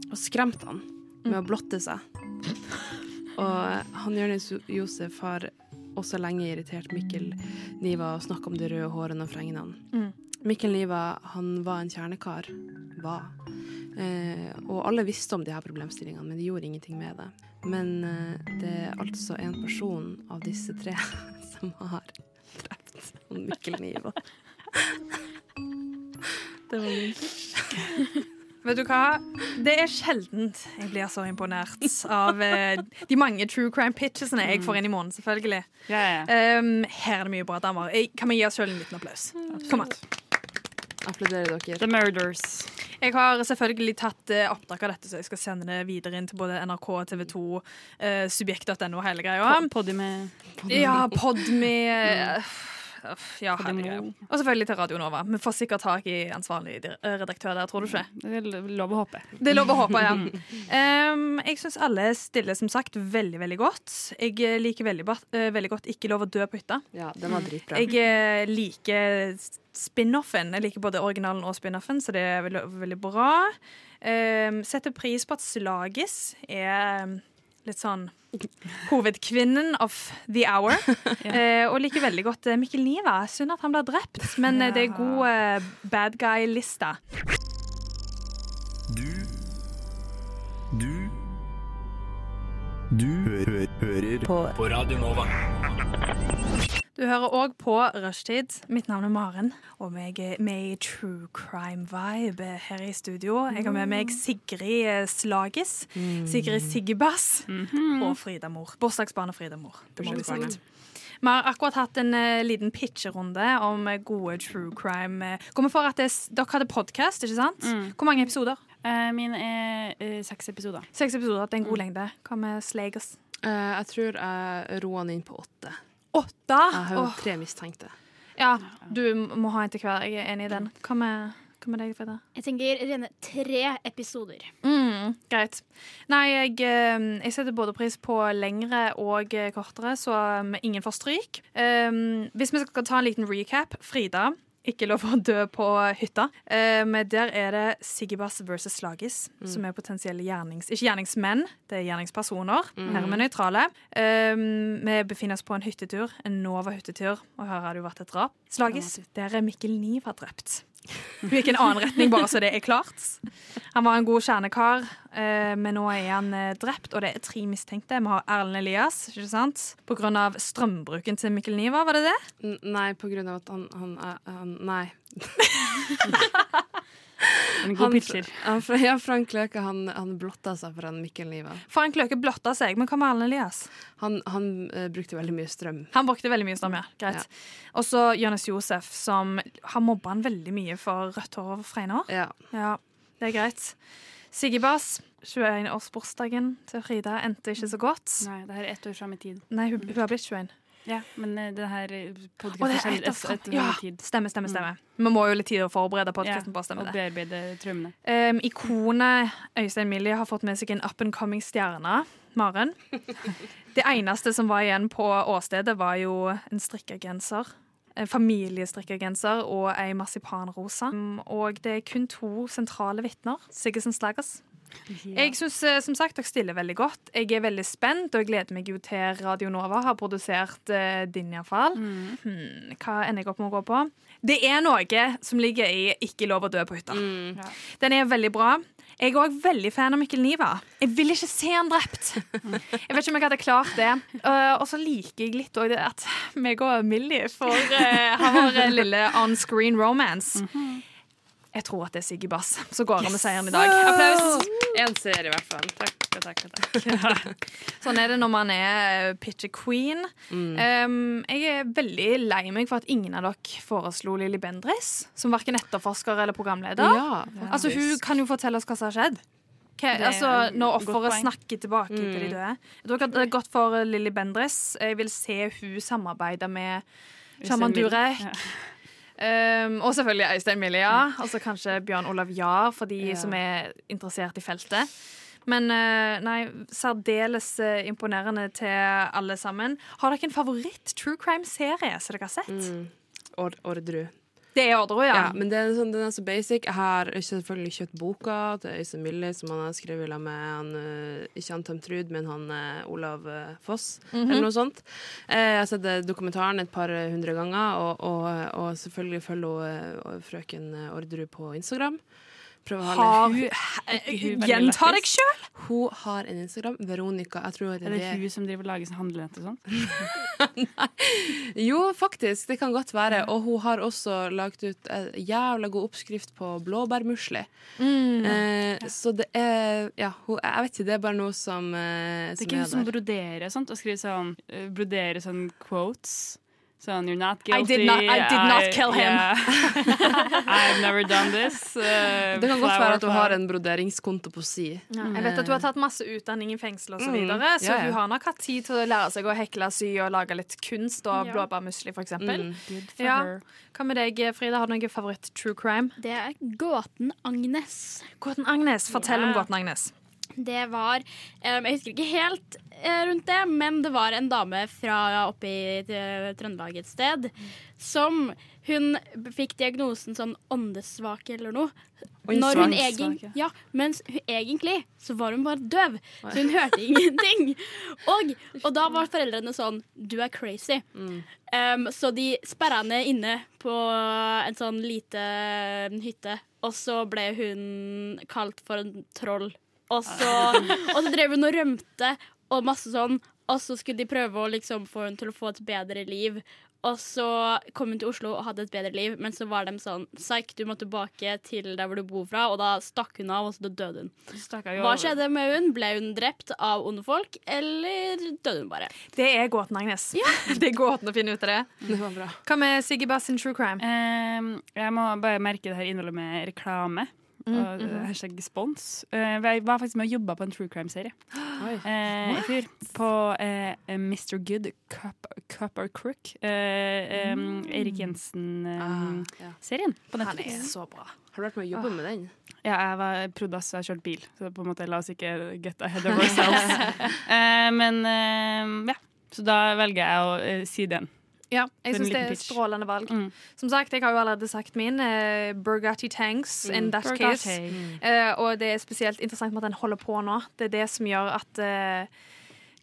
og skremt han med å blotte seg. [LAUGHS] Og han Jonis Josef har også lenge irritert Mikkel Niva og snakka om de røde hårene og fregnene. Mm. Mikkel Niva han var en kjernekar. Var. Eh, og alle visste om de her problemstillingene, men de gjorde ingenting med det. Men eh, det er altså en person av disse tre [LAUGHS] som har drept Mikkel Niva. [LAUGHS] Det var min pitch. [LAUGHS] Vet du hva? Det er sjeldent jeg blir så imponert av eh, de mange true crime pitchesene jeg får inn i måneden, selvfølgelig. Ja, ja. Um, her er det mye bra damer. Jeg, kan vi gi oss sjøl en liten applaus? Kom an. Applauderer dere. The Murders. Jeg har selvfølgelig tatt eh, opptak av dette, så jeg skal sende det videre inn til både NRK, TV 2, uh, subjekt.no og hele greia. Poddy med Ja, Podme uh, Ja, herregud. Og selvfølgelig til Radio Nova. Vi får sikkert tak i ansvarlig redaktør der, tror du ikke? Det er lov å håpe. Det er lov å håpe, ja. [LAUGHS] Um, jeg syns alle stiller som sagt veldig veldig godt. Jeg eh, liker veldig, eh, veldig godt Ikke lov å dø på hytta. Ja, den var dritbra. Jeg eh, liker spin-offen. Jeg liker både originalen og spin-offen, så det er veldig, veldig bra. Um, setter pris på at Slagis er litt sånn hovedkvinnen of the hour. [LAUGHS] Eh, og liker veldig godt eh, Mikkel Niva. Synd at han blir drept, men ja. det er god eh, bad guy-liste. Du Du Du hø hører på. Radio Nova. Du hører òg på Rushtid. Mitt navn er Maren, og jeg er med i True Crime Vibe her i studio. Jeg har med meg Sigrid eh, Slagis, Sigrid Siggebass og Frida Mor. Bursdagsbarnet Frida Mor. Det må vi si. Vi har akkurat hatt en uh, liten pitcherunde om eh, gode true crime. Kommer vi for at det, dere hadde podkast, ikke sant? Hvor mange episoder? Uh, min er uh, seks episoder. Seks episoder. Det er en god lengde. Hva med Slegers? Eh, jeg tror jeg roer den inn på åtte. Åtte? Jeg har jo Åh. tre mistenkte. Ja, du må ha en til hver. Jeg er enig i den. Hva med, hva med deg, Frida? Jeg tenker rene tre episoder. Mm, greit. Nei, jeg, eh, jeg setter både pris på lengre og eh, kortere, så um, ingen får stryk. Um, hvis vi skal ta en liten recap. Frida, ikke lov å dø på hytta. Men der er det Sigibas versus Slagis, som er potensielle gjernings... Ikke gjerningsmenn, det er gjerningspersoner. Her er vi nøytrale. Um, vi befinner oss på en hyttetur, en Nova-hyttetur, og her har det jo vært et drap. Slagis, der er Mikkel Niva drept. Hun gikk i en annen retning, bare så det er klart. Han var en god kjernekar, eh, men nå er han eh, drept, og det er tre mistenkte. Vi har Erlend Elias, ikke sant? På grunn av strømbruken til Mikkel Niva, var det det? N nei, på grunn av at han, han, er- han Nei. [LAUGHS] En god Han, pitcher. han, ja, Frank Løke han, han blotta seg for en Mikkel Niva. Frank Løke blotta seg, men hva med Erlend Elias? Han, han uh, brukte veldig mye strøm. Han brukte veldig mye strøm, ja. Greit. Og så Jonis Josef, som har mobba han veldig mye for rødt hår og fregner. Ja. Ja. det er greit. Siggy Bass, 21-årsbursdagen til Frida endte ikke så godt. Nei, det her er ett år fram i tid. Nei, hun, hun har blitt 21. Ja, men eh, det her Å, podkasten Ja, tid. stemmer, stemmer. stemmer. Vi må jo litt tid å forberede podkasten på å stemme og det. bearbeide traumene. Um, ikonet Øystein Millie har fått med seg en up and coming stjerne, Maren. [LAUGHS] Det eneste som var igjen på åstedet, var jo en strikkegenser. En familiestrikkegenser og ei marsipanrosa. Um, Og det er kun to sentrale vitner. Siggesen Slagers. Jeg syns som sagt dere stiller veldig godt. Jeg er veldig spent, og jeg gleder meg jo til Radio Nova har produsert uh, din, iallfall. Hmm, hva ender jeg opp med å gå på? Det er noe som ligger i Ikke lov å dø på hytta. Den er veldig bra. Jeg er òg veldig fan av Mikkel Niva. Jeg vil ikke se han drept. Jeg vet ikke om jeg hadde klart det. Uh, og så liker jeg litt òg det at meg og Millie får uh, ha vår lille on screen romance. Jeg tror at det er Siggy Bass som går av med seieren i dag. Applaus! Én seier, i hvert fall. Takk, takk, takk. [LAUGHS] Sånn er det når man er pitcher queen. Um, jeg er veldig lei meg for at ingen av dere foreslo Lilly Bendriss som verken etterforsker eller programleder. Ja, altså, hun kan jo fortelle oss hva som har skjedd. Okay, altså, når offeret snakker tilbake til de døde. Jeg tror det er godt for Lilly Bendriss. Jeg vil se hun samarbeide med Sjaman Durek. Ja. Um, og selvfølgelig Øystein Millia. Altså kanskje Bjørn Olav Jahr, for de Ja. som er interessert i feltet. Men eh, nei, særdeles eh, imponerende til alle sammen. Har dere en favoritt true crime-serie som dere har sett? Mm. Or Orderud. Det er Orderud, ja. Ja, men det er sånn, den er så basic. Jeg har selvfølgelig kjøpt boka til Øystein Millie, som han har skrevet med han, øh, ikke han Tom Trud, men han øh, Olav Foss, Foss, -hmm. eller noe sånt. Eh, jeg har sett eh, dokumentaren et par hundre ganger, og, og, og selvfølgelig følger hun, frøken Orderud på Instagram. Prøver å holde Har hun Gjenta deg sjøl! Hun har en Instagram. Veronica. Jeg tror det Er det hun som driver og lager sånn handlenett og sånn? [LAUGHS] Jo, faktisk. Det kan godt være. Og hun har også lagt ut en jævla god oppskrift på blåbærmusli. Mm. Eh, så det er Ja, hun, jeg vet ikke. Det er bare noe som, eh, Det er som ikke hun som broderer sånt, og skriver sånn eh, Broderer sånn quotes. Sånn You're not I did not- I did not kill him. yeah. [LAUGHS] I've never done this. Uh, Det kan godt være at hun har en broderingskonto på si. Ja, jeg vet at hun har tatt masse utdanning i fengsel osv., så Mm. videre, så ja. hun har nok hatt tid til å lære seg å hekle, sy og lage litt kunst og yeah. blåbærmusli, eksempel. Mm. Ja. Hva med deg, Frida? Har du noe favoritt true crime? Det er Gåten Agnes. Gåten Agnes. Fortell om. Gåten Agnes. Det var em, Jeg husker ikke helt eh, rundt det, men det var en dame fra oppe i eh, Trøndelag et sted som Hun fikk diagnosen sånn åndesvake eller noe. Når hun egen, ja, mens hun, egentlig så var hun bare døv, så hun hørte ingenting. [LAUGHS] Og, og da var foreldrene sånn Du er crazy. Em, så de sperra henne inne på en sånn lite hytte, og så ble hun kalt for en troll. Og så, og så drev hun og rømte og masse sånn, og så skulle de prøve å liksom få henne til å få et bedre liv. Og så kom hun til Oslo og hadde et bedre liv, men så var de sånn Psyk, du må tilbake til der hvor du bor fra. Og da stakk hun av, og så døde hun. Hva skjedde med hun? Ble hun drept av onde folk, eller døde hun bare? Det er gåten, Agnes. [LAUGHS] det er gåten å finne ut av det. Det var bra. Hva med Siggy Bass sin true crime? Ehm, jeg må bare merke det her innholdet med reklame. Og hashtag spons. Eh, jeg var faktisk med og jobba på en true crime-serie eh, i fjor. På eh, Mr. Good, Cup, Cup or Crook. Eh, em, Erik Jensen-serien Ah, på Han er så bra. Har du vært med å jobbe med den? Ja, jeg var prodass, jeg har kjørt bil, så på en måte la oss ikke get ahead of ourselves. [LAUGHS] eh, men eh, ja, så da velger jeg å eh, si den. Ja, jeg syns det er pitch. strålende valg. Mm. Som sagt, jeg har jo allerede sagt min. Uh, Burgatti Tanks in that case. Uh, og det er spesielt interessant med at den holder på nå. Det er det som gjør at uh,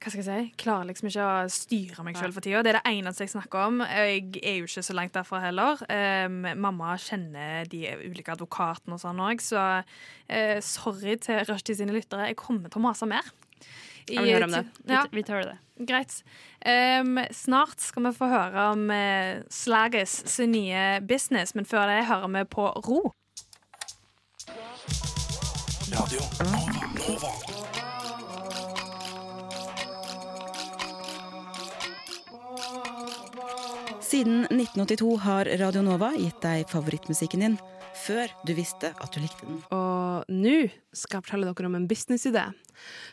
hva skal jeg si? Klarer liksom ikke å styre meg sjøl for tida. Det er det eneste jeg snakker om. Jeg er jo ikke så langt derfra heller. Um, mamma kjenner de ulike advokatene og sånn òg, så uh, sorry til Rushdie sine lyttere. Jeg kommer til å mase mer. Jeg vil høre om det. Ja, Vi tar det. greit. Um, snart skal vi få høre om uh, Slaggers sin nye business, men før det hører vi på Ro. Radio Nova. Nova. Siden 1982 har Radio Nova gitt deg favorittmusikken din Før du visste at du likte den. Og nå skal jeg fortelle dere om en businessidé.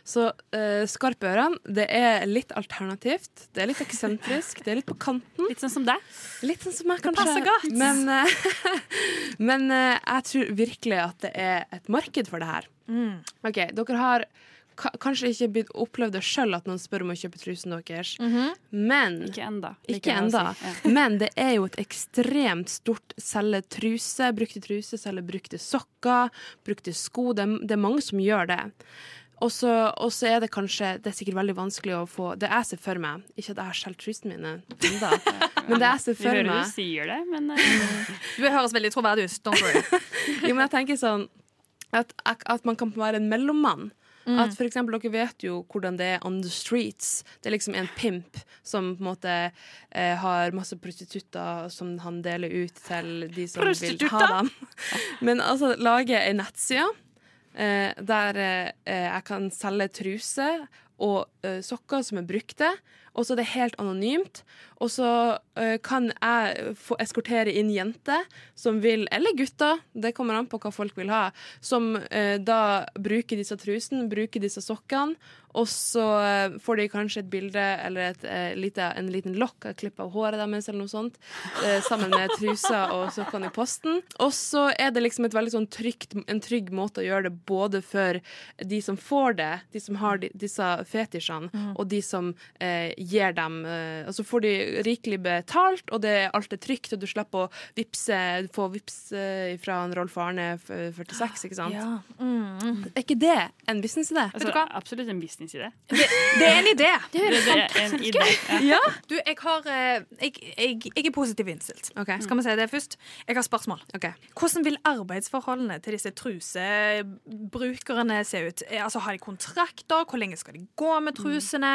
Så uh, Skarpe ørene, det er litt alternativt. Det er litt eksentrisk, det er litt på kanten. Litt sånn som deg? Litt sånn som meg, kanskje. passer godt. Men, uh, [LAUGHS] men uh, jeg tror virkelig at det er et marked for det her. Mm. OK, dere har kanskje ikke blitt opplevd det sjøl at noen spør om å kjøpe trusen deres, men Ikke enda. ikke enda. si. Ja. Men det er jo et ekstremt stort selge truse, brukte truse, selge brukte sokker, brukte sko. Det det er mange som gjør det. Og så er det kanskje Det er sikkert veldig vanskelig å få Det jeg ser for meg Ikke at jeg har skjelt trusene mine ennå, [LAUGHS] men det jeg ser Vi for hører du meg sier det, men eh, [LAUGHS] Du høres veldig troverdig ut. Don't worry. [LAUGHS] Jo, men jeg tenker sånn at, at man kan være en mellommann. At for eksempel, Dere vet jo hvordan det er on the streets. Det er liksom en pimp som på en måte eh, har masse prostitutter som han deler ut til de som vil ha dem. [LAUGHS] Men altså, lage ei nettside eh, der eh, jeg kan selge truser og eh, sokker som er brukte. Og så er det helt anonymt. Og så uh, kan jeg få eskortere inn jenter som vil, eller gutter, det kommer an på hva folk vil ha, som uh, da bruker disse trusene, bruker disse sokkene, og så uh, får de kanskje et bilde eller et, lite, en liten lokk, et klipp av håret deres eller noe sånt, sammen med trusa og sokkene i posten. Og så er det liksom et veldig sånn trygt, en trygg måte å gjøre det både for de som får det, de som har de, disse fetisjene, og de som gir dem eh, Altså får de rikelig betalt, og det, alt er trygt, og du slipper å vipse, få vips eh, fra en Rolf Arne 46, ikke sant? Ja. Mm. Er ikke det en businessidé? altså, absolutt en businessidé. Det, det er en idé. Det, [LAUGHS] det er en idé. Ja. Ja? Du, jeg har eh, jeg, jeg, jeg er positivt innstilt. Okay. Skal vi si det først? Jeg har spørsmål. Okay. Hvordan vil arbeidsforholdene til disse trusebrukerne se ut? Eh, Altså, Har de kontrakter? Hvor lenge skal de gå med trusene?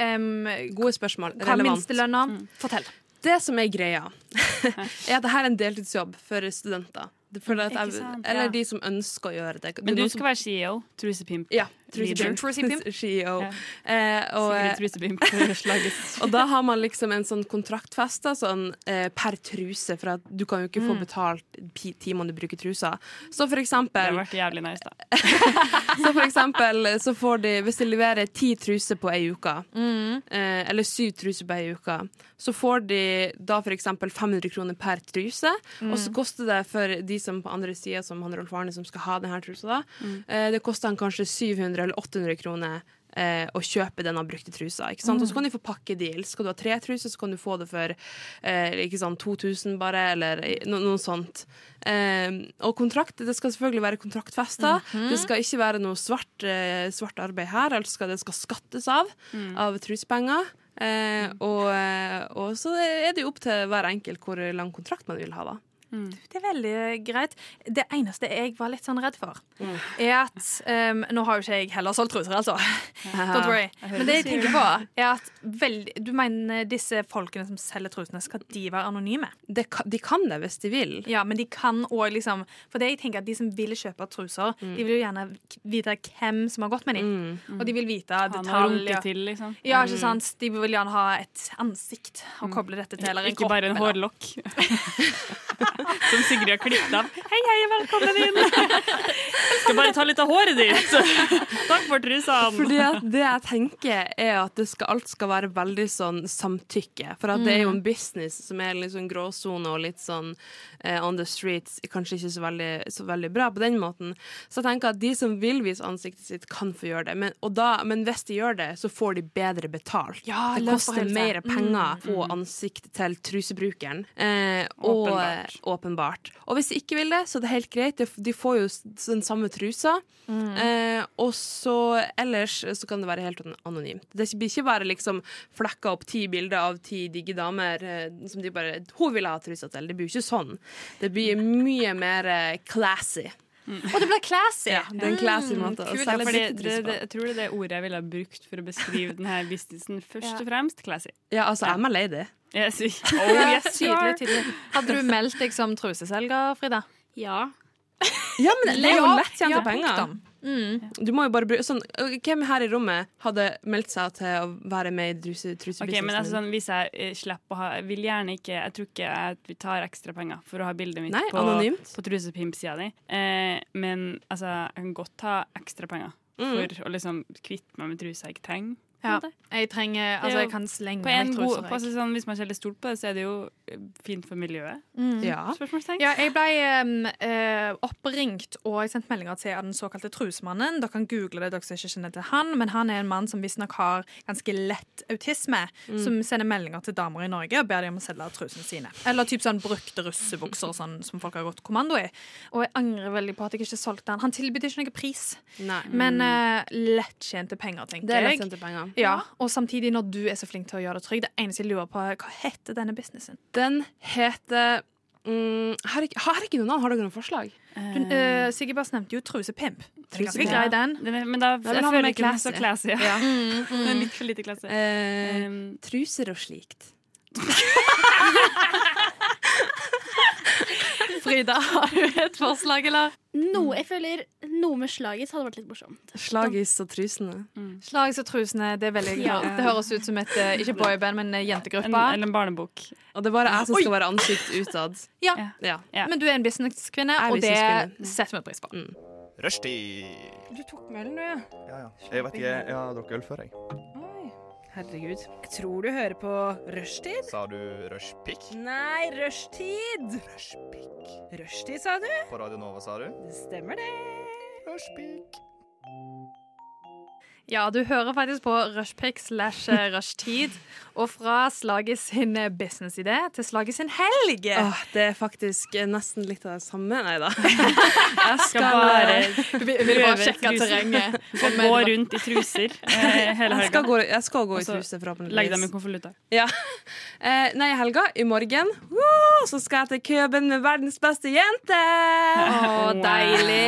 Em, Gode spørsmål. hva Relevant. minstelønna? Fortell. Det som er greia, er at dette er en deltidsjobb for studenter. Det jeg at jeg, eller de som ønsker å gjøre det. Men du skal som- være CEO. Trusepimp. Ja. Trusepimp. [LAUGHS] CEO. Ja. Eh, og, Sigrid Trusepimp. Slaget. [LAUGHS] og da har man liksom en sånn kontraktfest sånn eh, per truse, for at du kan jo ikke få betalt timene du bruker trusa. Så for eksempel Det har vært jævlig nice, da. [LAUGHS] så for eksempel så får de, hvis de leverer ti truser på ei uke, eh, eller syv truser på ei uke, så får de da for eksempel 500 kroner per truse, og så koster det for de som på andre sida, som han Rolf Arne som skal ha denne trusa, da, eh, det koster han kanskje 700 eller 800 kroner eh, å kjøpe denne brukte trusa. Ikke sant? Og så kan de få pakkedeal. Skal du ha tre truser, så kan du få det for eh, ikke sant, 2000 bare, eller no, noe sånt. Eh, og kontrakt, det skal selvfølgelig være kontraktfesta. Det skal ikke være noe svart, eh, svart arbeid her. Altså skal det skal skattes av, av trusepenger. Eh, og, eh, og så er det jo opp til hver enkelt hvor lang kontrakt man vil ha, da. Det er veldig greit. Det eneste jeg var litt sånn redd for, er at um, Nå har jo ikke jeg heller solgt truser, altså. [LAUGHS] Don't worry. Men det jeg tenker på, er at veldig, Du mener disse folkene som selger trusene, skal de være anonyme? Det, de kan det hvis de vil. Ja, men de kan òg liksom For det jeg tenker at de som vil kjøpe truser, de vil jo gjerne vite hvem som har gått med dem. Og de vil vite detaljer. til, liksom. Ja, ikke sant? De vil gjerne ha et ansikt å koble dette til. Eller en Ikke bare en kropp, hårlokk. [LAUGHS] [LAUGHS] Som Sigrid har klippet av. Hei, hei, velkommen inn! Skal bare ta litt av håret ditt. Takk for trusene. Fordi det jeg tenker er at det skal, alt skal være veldig sånn samtykke. For det er jo en business som er litt sånn gråsone og litt sånn eh, on the streets. Kanskje ikke så veldig, så veldig bra på den måten. Så jeg tenker at de som vil vise ansiktet sitt, kan få gjøre det. Men, da, men hvis de gjør det, så får de bedre betalt. Ja, det koster mer penger på ansiktet ansikt til trusebrukeren. Eh, og, Åpenbart. Og hvis de ikke vil det, så er det helt greit. De- får jo den samme trusa. Eh, og så ellers så kan det være helt anonymt. Det blir ikke bare liksom flekka opp ti bilder av ti digge damer eh, som de bare Hun vil ha trusa til. Det blir jo ikke sånn. Det blir mye mer eh, classy. Og det blir classy! Ja, det er en classy måte Kul, selge det, det, jeg tror det er det ordet jeg ville ha brukt for å beskrive denne businessen. Først og fremst classy. Ja, altså, I'm a lady. [LAUGHS] Yes. Oh, yes. Tydelig, tydelig. Hadde du meldt deg som truseselger, Frida? Ja. Ja, men det er jo lett lettjente ja, penger. Mm. Du må jo bare bruke sånn, Hvem her i rommet hadde meldt seg til å være med i truse, Ok, trusebusinessen? men altså, sånn, Hvis jeg eh, slipper å ha vil gjerne ikke Jeg tror ikke jeg tar ekstra penger for å ha bildet mitt Nei, på, anonymt. på trusepimp-sida di. Eh, men altså, jeg kan godt ta ekstra penger Mm. for å liksom kvitte meg med truser jeg ikke trenger. Ja. Jeg trenger Altså, jeg kan slenge på en god, truser. på, sånn, Hvis man ikke litt stolt på det, så er det jo eh, fint for miljøet. Mm. Ja. Ja, jeg ble um, eh, oppringt og jeg sendte meldinger til av den såkalte trusemannen. Dere kan google det, dere som ikke kjenner til han, men han er en mann som visstnok har ganske lett autisme, Mm. som sender meldinger til damer i Norge og ber dem om å selge trusene sine. Eller typ sånn brukte russebukser sånn, som folk har gått kommando i. Og jeg angrer veldig på at jeg ikke solgte den. Han tilbød ikke noen pris, Nei. men uh, lettjente penger, tenker jeg. Det er lettjente penger. Ja, og samtidig, når du er så flink til å gjøre det trygg, det eneste jeg lurer på, er hva heter denne businessen? Den heter mm, Har har ikke noen annen? Har dere noen forslag? Du, uh, Sigurd Bass nevnte jo trusepimp. Ganske Trusepimp. grei, den? Den er- Men da men jeg føler med ikke og så classy. classy. Ja. [LAUGHS] Mm, Mm, Den litt for lite klasse. Uh, Um, truser og slikt. [LAUGHS] Frida, har du et forslag, eller? Noe, jeg føler noe med slagis hadde vært litt morsomt. Slagis og trusene. Slags og trusene, det, er veldig, Ja. det høres ut som et eh, ikke boyband, men jentegruppe. en, eller en barnebok. Og det er bare jeg som Oi! skal være ansikt utad. Ja. Ja. Ja. Men du er en businesskvinne, og business det setter vi pris på. Rushtid. Du tok med du, ja. Ja, ja. Jeg vet ikke, jeg har drukket øl før, jeg. Herregud. Jeg tror du hører på Rushtid. Sa du rushpick? Nei, rushtid. Rushpick. Rushtid, sa du? På Radio Nova, sa du? Det stemmer, det. Rushpick. Ja, du hører faktisk på Rushpick slash eh, Rushtid. Og fra Slaget sin eh, businessidé til Slaget sin helg. Åh, det er faktisk eh, nesten litt av det samme. Nei da. [LAUGHS] Jeg Skal bare [LAUGHS] vil bare sjekke terrenget. [LAUGHS] Og gå rundt i truser eh, hele Jeg skal gå, jeg skal gå i truser, forhåpentligvis. Legg dem i konvolutter. Ja. Eh, nei, i helga, i morgen, woo, så skal jeg til Køben med verdens beste jente! Å, deilig!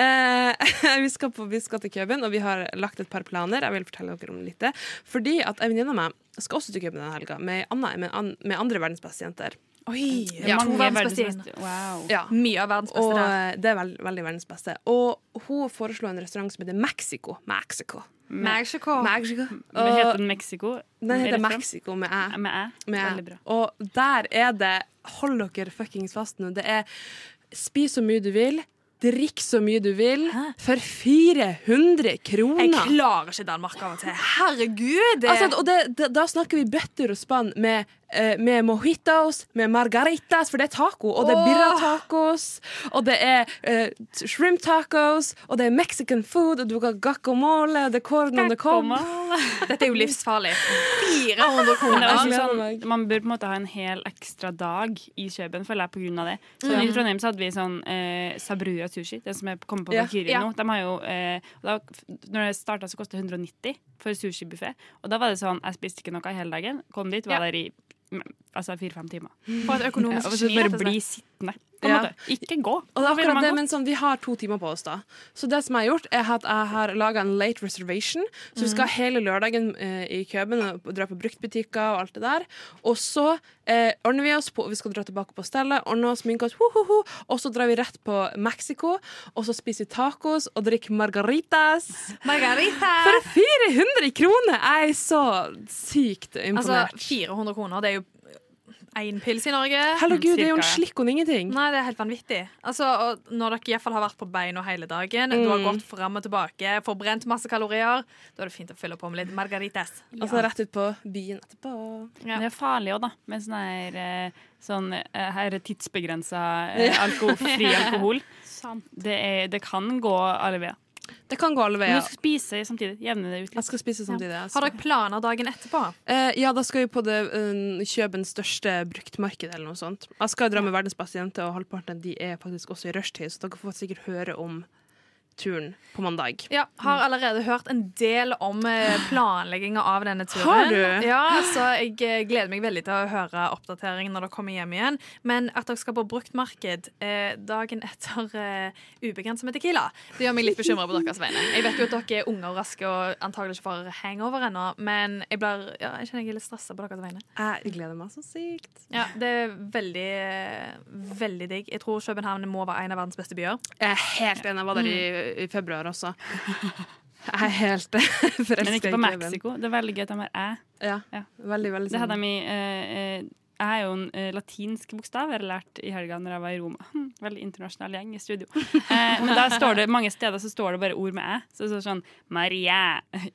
Eh, vi, skal på, vi skal til Køben, og vi har lagt et par planer. Jeg vil fortelle dere om litt det. Fordi at en venninne av meg skal også til Køben denne helga med, Anna, med, med andre verdenspasienter. Oi, Ja, mange verdens verdens beste beste. Wow. Ja. Mye av verdens beste der. eh, det er veld, veldig verdens beste. Og hun foreslo en restaurant som heter Mexico. Mexico. Mexico. Mexico. Og heter den Mexico? den heter? Mexico med æ. Med æ? Veldig bra. Og der er det Hold dere fuckings fast nå. Det er spis så mye du vil. Drikk så mye du vil for 400 kroner. Jeg klarer ikke Danmark av og til. Herregud! Det... Altså, og det, det, da snakker vi bøtter og spann med, eh, med mojitos, med margaritas, for det er taco. Og det er birra-tacos, og det er eh, shrimp tacos, og det er mexican food, og du har guacamole, og det er corn on the cob. [LAUGHS] Dette er jo livsfarlig. 400 Men det er kroner. sånn, man bør på en måte ha en hel ekstra dag i Kjøben, føler jeg, på grunn av det. Så Mm. I Trondheim så hadde vi sånn eh, Sabruja sushi, den som er kommet på Bakiri Ja. nå. De har jo, eh, da, når det starta, så kostet 190 for sushibuffé. Og da var det sånn, jeg spiste ikke noe hele dagen. Kom dit, var Ja. der i mm, altså fire-fem timer. På et Ja, og så bare rett bli sittende. På en Ja. måte. Ikke gå. Og det er akkurat det, men sånn, Vi har to timer på oss, da. Så det som jeg har gjort, er at jeg har laga en late reservation. Så vi skal hele lørdagen eh, i Køben og dra på bruktbutikker og alt det der. Og så eh, ordner vi oss på Vi skal dra tilbake på stellet, ordne oss, sminke oss, ho, ho, ho. og så drar vi rett på Mexico. Og så spiser vi tacos og drikker margaritas. Margarita! For 400 kroner! Jeg er så sykt Altså, imponert. 400 kroner, det er jo én pils i Norge. Herregud, gud, det er jo en ja. slikk og ingenting. Nei, det er helt vanvittig. Altså, og når dere i hvert fall har vært på beina hele dagen, du har Mm. gått fram og tilbake, forbrent masse kalorier, da er det fint å fylle på med litt margaritas. Og så rett ut på byen etterpå. Ja. Det er farlig òg, da, med sånn her eh, sånn, eh, Her er tidsbegrensa eh, alko fri alkohol. [LAUGHS] Sant. Det, er, det kan gå alle veier. Det kan gå alle Men veier. du skal spise samtidig. Jevne det ut Jeg skal spise samtidig. altså. Har dere planer dagen etterpå? Eh, ja, da skal vi på det uh, Kjøbens største bruktmarked eller noe sånt. Jeg skal dra med verdens beste jente, og halvparten de er faktisk også i rushtid, så dere får sikkert høre om turen på mandag. Ja, har allerede hørt en del om eh, planlegginga av denne turen. Har du? Ja, så jeg eh, gleder meg veldig til å høre oppdateringen når dere kommer hjem igjen. Men at dere skal på bruktmarked eh, dagen etter eh, ubegrenset med Tequila, det gjør meg litt bekymra på deres vegne. Jeg vet jo at dere er unge og raske og antagelig ikke får hangover ennå, men jeg, blir, ja, jeg kjenner jeg er litt stressa på deres vegne. Jeg gleder meg så sykt. Ja, Det er veldig, eh, veldig digg. Jeg tror København må være en av verdens beste byer. Jeg er helt enig. Jeg var der i i februar også. Jeg er helt [LAUGHS] forelska Men ikke på. Mexico. Det er veldig gøy at de har æ. Ja, veldig, veldig Det hadde sånn. de i eh, eh, Jeg er jo en uh, latinsk bokstav jeg har lært i helga når jeg var i Roma. Hm, [LAUGHS] veldig internasjonal gjeng i studio. [LAUGHS] Eh, men der står det mange steder så står det bare ord med æ. Så det står sånn Maria.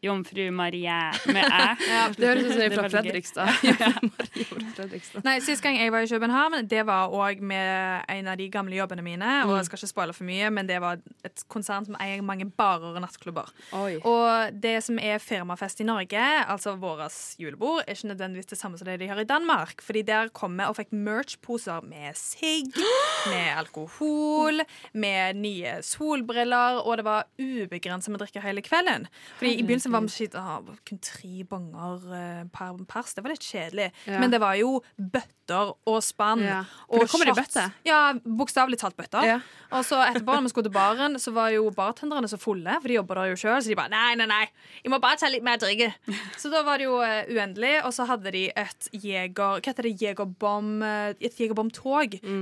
Jomfru Maria med æ. [LAUGHS] Ja, det høres ut som det er fra. Fredrikstad. Nei, Sist gang jeg var i København, det var òg med en av de gamle jobbene mine. Og Mm. jeg skal ikke spoile for mye, men det var et konsern som eier mange barer og nattklubber. Oi. Og det som er firmafest i Norge, altså vårt julebord, er ikke nødvendigvis det samme som det de har i Danmark. Fordi der kom vi og fikk merch-poser med sigg, med alkohol, med nye solbriller, og det var ubegrenset med drikke hele kvelden. Fordi i begynnelsen var vi skitt, ah, kun tre bonger eh, per pers. Det var litt kjedelig. Ja. Men det var jo bøtter og spann. Ja. Og shots. Ja, bokstavelig talt bøtter. Ja. Og så etterpå, når vi skulle til baren, så var jo bartenderne så fulle, for de jobber der jo sjøl, så de bare nei, nei, nei, jeg må bare ta litt mer drikke. Så da var det jo eh, uendelig, og så hadde de et jeger... Hva heter det? Jegerbom... eh, Et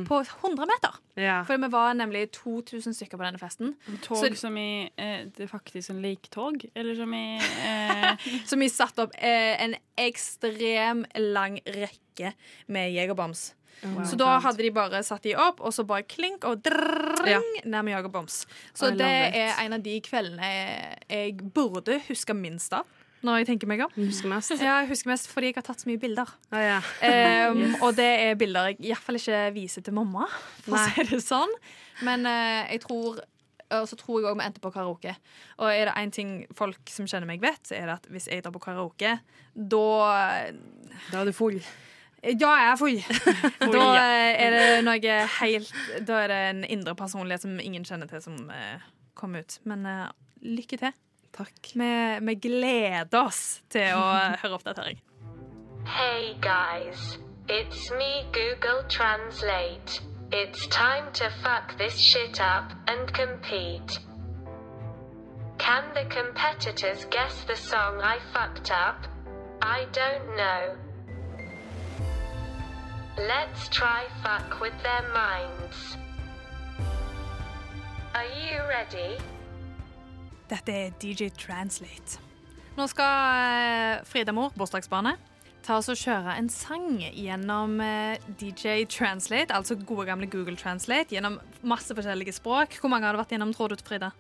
på 100 meter. Ja. For vi var nemlig 2000 stykker på denne festen. Tog Så- som i eh, det er faktisk en leiktog? Eller som i [LAUGHS] eh, Som vi satte opp eh, en ekstrem lang rekke med jegerboms. Wow. Så da hadde de bare satt de opp, og så bare klink og drrrring Ja. ned med jagerboms. Så I det er en av de kveldene jeg burde huske minst av. Når jeg tenker meg om. Husker mest. Ja, jeg husker mest fordi jeg har tatt så mye bilder. Ah, ja. Um, Og det er bilder jeg iallfall ikke viser til mamma, for Nei. å si det sånn. Men uh, jeg tror og så tror jeg òg vi endte på karaoke. Og er det én ting folk som kjenner meg, vet, så er det at hvis jeg drar på karaoke, da Da er du full. Ja, jeg er full. [LAUGHS] Da eh, er det noe helt Da er det en indre personlighet som ingen kjenner til, som uh, kommer ut. Men uh, lykke til. Takk. Vi, vi gleder oss til å [LAUGHS] høre oppdatering. Hey guys, it's me Google Translate. It's time to fuck this shit up and compete. Can the competitors guess the song I fucked up? I don't know. Let's try fuck with their minds. Are you ready? Dette er DJ Translate. Nå skal eh, Frida Mor, bursdagsbarnet, ta oss og kjøre en sang gjennom eh, DJ Translate, altså gode gamle Google Translate, gjennom masse forskjellige språk. Hvor mange har det vært gjennom, tror du, Frida?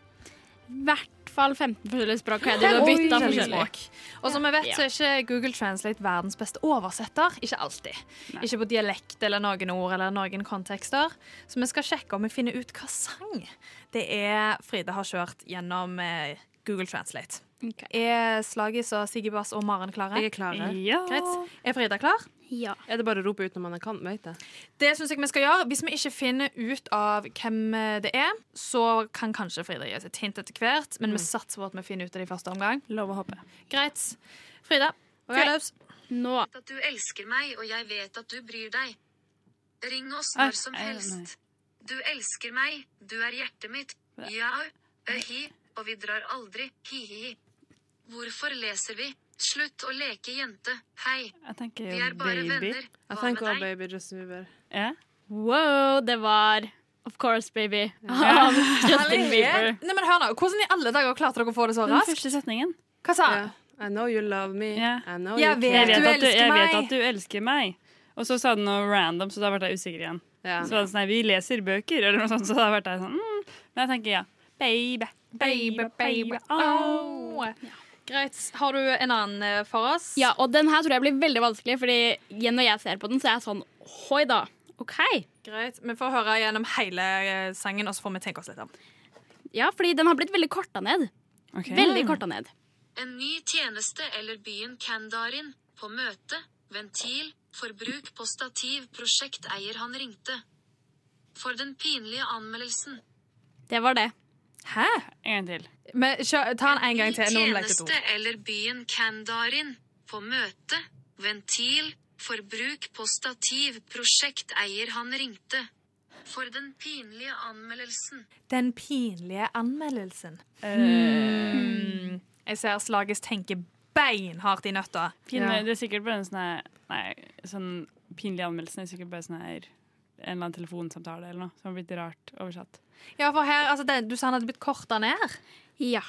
Hvert fall 15 forskjellige språk har Oi, bytta forskjellige forskjellig. språk. Og som vi vet, så er ikke Google Translate verdens beste oversetter. Ikke alltid. Ikke på dialekt eller noen ord eller noen kontekster. Så vi skal sjekke om vi finner ut hva sang det er Frida har kjørt gjennom eh, Google Translate. Er Slagis og Sigibass og Maren klare? Jeg er klare. Ja. Greit. Er Frida klar? Ja. Er det bare å rope ut når man kan? Vet det. Det syns jeg vi skal gjøre. Hvis vi ikke finner ut av hvem eh, det er, så kan kanskje Frida gi oss et hint etter hvert, men vi satser på at vi finner ut av det i første omgang. Lov å håpe. Greit. Frida, fyr løs. Nå. At du elsker meg, og jeg vet at du bryr deg. Ring oss når som helst. Du elsker meg, du er hjertet mitt. Ja, øhi, og vi drar aldri. Hi-hi. Hvorfor leser vi? Slutt å leke jente. Hei, Jeg tenker vi er bare baby. venner. Jeg Hva tenker med deg? Baby Justin Bieber. Yeah. Wow, det var Of course, baby. Yeah. [LAUGHS] Justin Bieber. Nei, men hør nå, Hvordan i alle dager klarte dere å få det så raskt? Den første setningen. Hva sa han? I know you love me. Ja. I know Jeg you vet Jeg vet, du at du, elsker jeg vet meg. at du elsker meg. Og så sa den noe random, så da ble jeg usikker igjen. Så var det sånn, nei, vi leser bøker, eller noe sånt, så da ble jeg sånn mm. Men jeg tenker ja. Baby, baby, baby, oh. Greit. Har du en annen eh, for oss? Ja, og den her tror jeg blir veldig vanskelig, Fordi igjen når jeg ser på den, så er jeg sånn Hoi da. OK. Greit. Vi får høre gjennom hele eh, sangen, og så får vi tenke oss litt om. Ja, fordi den har blitt veldig korta ned. Okay. Veldig korta ned. En ny tjeneste eller byen Kandarin. På møte. Ventil. Forbruk på stativ. Prosjekteier han ringte. For den pinlige anmeldelsen. Det var det. Hæ? En gang til. Men, kjør, ta den en gang til. Noen vi Tjeneste eller byen Kandarin. På møte. Ventil. Forbruk på stativ. Prosjekteier han ringte. For den pinlige anmeldelsen. Den pinlige anmeldelsen. Eh, Hmm. Jeg ser Slages tenker beinhardt i nøtta. Pinlig, Ja. Det er sikkert bare en sånn Nei, sånn pinlig anmeldelse er sikkert bare sånn her en eller annen telefonsamtale eller noe som har blitt rart oversatt. Ja, for her, altså, det, Du sa han hadde blitt korta ned. Ja.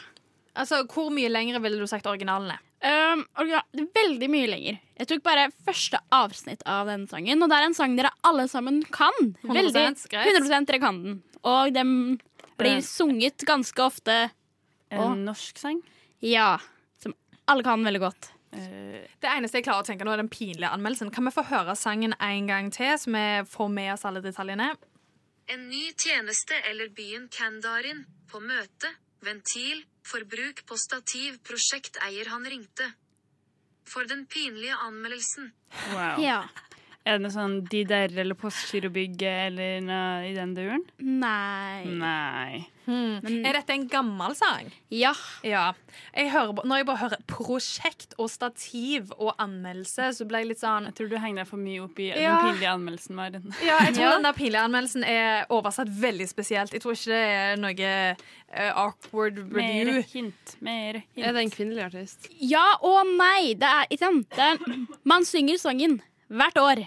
Altså, Hvor mye lengre ville du sagt originalen er? Um, er veldig mye lenger. Jeg tok bare første avsnitt av denne sangen, og det er en sang dere alle sammen kan. 100% Veldig, greit. 100 dere kan den. Og den blir Eh. sunget ganske ofte. En Og- norsk sang? Ja. Som alle kan veldig godt. Det eneste jeg klarer å tenke nå er den pinlige anmeldelsen. Kan vi få høre sangen en gang til, så vi får med oss alle detaljene? En ny tjeneste eller byen Kandarin. På møte. Ventil. Forbruk på stativ. Prosjekteier han ringte. For den pinlige anmeldelsen. Wow. Ja. Er det noe sånn De der eller Postgirobygget eller noe i den duren? Nei. Nei. Hmm. Er dette en gammel sang? Ja. ja. Jeg hører, når jeg bare hører prosjekt og stativ og anmeldelse, så ble jeg litt sånn Jeg tror du henger deg for mye opp i Ja. den pinlige anmeldelsen, Maren. [LAUGHS] Ja, jeg tror Ja. den der pinlige anmeldelsen er oversatt veldig spesielt. Jeg tror ikke det er noe uh, awkward review. Mer hint. Mer hint. Er det en kvinnelig artist? Ja og nei. Det er ikke sant. Man synger sangen hvert år.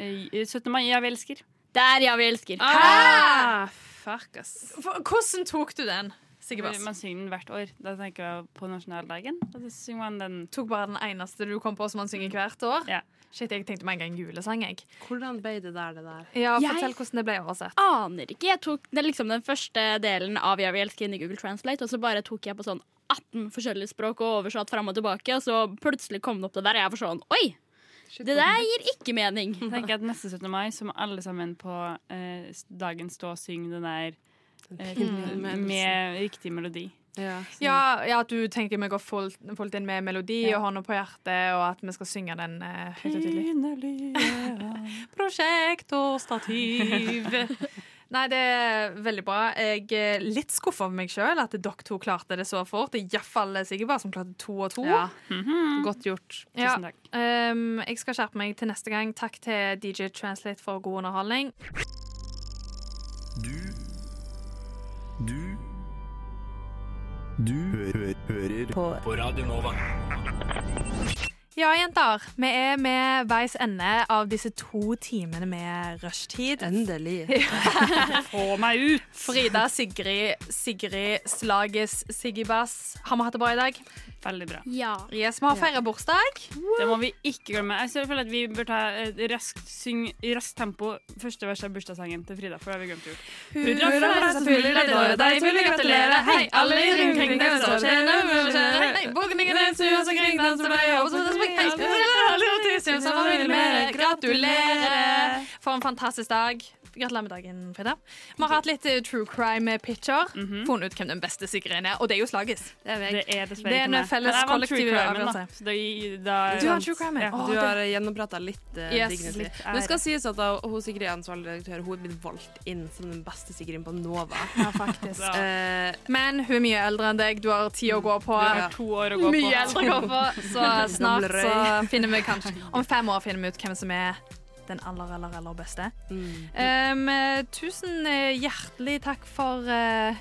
Eh, 17. mai, ja, vi elsker. Det er Ja, vi elsker. Ah, fuck, ass. For- Hvordan tok du den, Sikkert. Man synger den hvert år. Da tenker jeg på nasjonaldagen. Den Tok bare den eneste du kom på som man synger hvert år? Ja. Shit, jeg tenkte meg en gang julesang, jeg. Hvordan ble det der, det der? Ja, Jeg- Fortell hvordan det ble oversett. aner ikke. Jeg tok det er liksom den første delen av Jeg vil elske inn i Google Translate, og så bare tok jeg på sånn 18 forskjellige språk og oversatt fram og tilbake, og så plutselig kom det opp det der, og jeg var sånn Oi! Det der gir ikke mening. [LAUGHS] Jeg tenker at neste 17. mai så må alle sammen på eh, dagen stå og synge den der eh, med, med riktig melodi. Ja. Ja, ja, at du tenker vi går fullt, fullt inn med melodi og hånda på hjertet, og at vi skal synge den eh, høyt og tydelig. [LAUGHS] Prosjekt og stativ. [LAUGHS] Nei, det er veldig bra. Jeg er litt skuffa over meg sjøl at dere to klarte det så fort. Det iallfall Sigurd som klarte to og to. Ja. Godt gjort. Ja. Tusen takk. Um, jeg skal skjerpe meg til neste gang. Takk til DJ Translate for god underholdning. Du Du Du hø hører på. på Radio Nova. Ja, jenter. Vi er med veis ende av disse to timene med rushtid. Endelig. [LAUGHS] Få meg ut! Frida, Sigrid, Sigrid, Slagis, Siggybass. Har vi hatt det bra i dag? Veldig bra. Ja. Yes, Vi har feira bursdag. Det må vi ikke glemme. Jeg føler at vi bør ta et raskt, syng, i raskt tempo første vers av bursdagssangen til Frida. For det har vi glemt å gjøre. Hurra for deg som fyller ditt år, deg vil vi gratulere. Hei, alle i omkring deg står skjene, skjene. Hei, som kring deg, alle til sin som familie med Gratulerer. For en fantastisk dag. Gratulerer med dagen, Frida. Vi har hatt litt eh, true crime-pitcher. Funnet ut hvem den beste Sigrid er, og det er jo Slagis. Det er Det er dessverre Det er ikke en meg. felles kollektiv avgjørelse. Du har true crime. Ja. Du har gjennomprata litt uh, Yes, dignity. litt. Men det skal sies at da, hun Sigrid er ansvarlig redaktør. Hun er blitt valgt inn som den beste Sigrid på Nova. Ja, faktisk. Eh, Men hun er mye eldre enn deg. Du har tid å gå på. Du har to år å gå på. Mye eldre å gå på. [LAUGHS] Så snart så finner vi kanskje Om fem år finner vi ut hvem som er den aller, aller, aller beste. mm. Um, tusen eh, hjertelig takk for uh,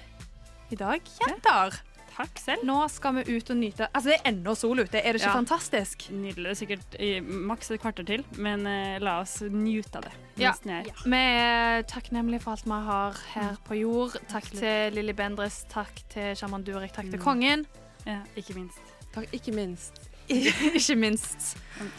i dag, jenter. Takk selv. Nå skal vi ut og nyte Altså, det er ennå sol ute. Er det ikke Ja. fantastisk? Nydelig. Det er sikkert i maks et kvarter til, men uh, la oss nyte av det. Ja. ja. Vi er takknemlige for alt vi har her på jord. Takk til Lilly Bendriss, takk til sjaman Durek, takk til kongen. Ja, ikke minst. Takk, ikke minst. [LAUGHS] ikke minst.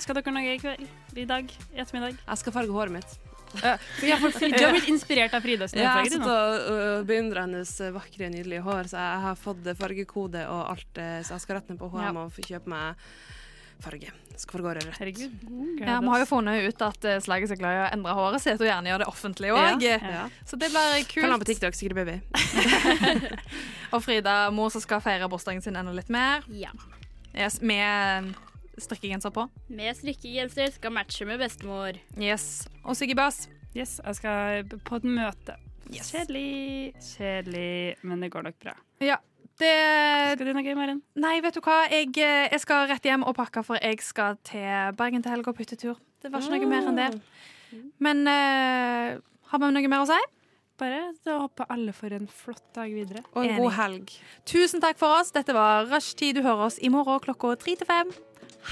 Skal dere noe i kveld? I dag? I ettermiddag? Jeg skal farge håret mitt. Ja, for Frida, du har blitt inspirert av Frida. Ja, jeg sitter og beundrer hennes vakre, nydelige hår, så jeg har fått fargekode og alt, uh, så jeg skal rett ned på HM og få kjøpe meg farge. Skal farge håret rødt. Herregud. Ja, Vi har jo funnet ut at eh, Slaget er glad i å endre håret sitt, og gjerne gjøre det offentlig òg. Ja, ja. Så det blir Følg meg på kult. TikTok, Sigrid Baby. [LAUGHS] Og Frida, mor som skal feire bursdagen sin enda litt mer. Ja. Yes, med strikkegenser på. Med strikkegenser skal matche med bestemor. Yes. Og Siggy Bass. Yes, jeg skal på et møte. Kjedelig, kjedelig, men det går nok bra. Ja. Det Skal du noe gøy, Maren? Nei, vet du hva? Jeg, eh, jeg skal rett hjem og pakke, for jeg skal til Bergen til helga på hyttetur. Det var ikke noe mer enn det. Men uh, har vi noe mer å si? bare. Da håper alle for en flott dag videre. Og en Enig. god helg. Tusen takk for oss. Dette var Rushtid. Du hører oss i morgen klokka tre til fem.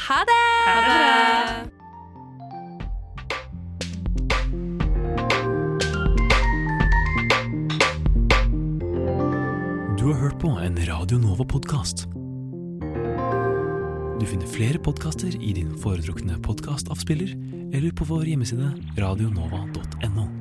Ha det! Ha det! Du har hørt på en Radio Nova-podkast. Du finner flere podkaster i din foretrukne podkastavspiller eller på vår hjemmeside radionova.no.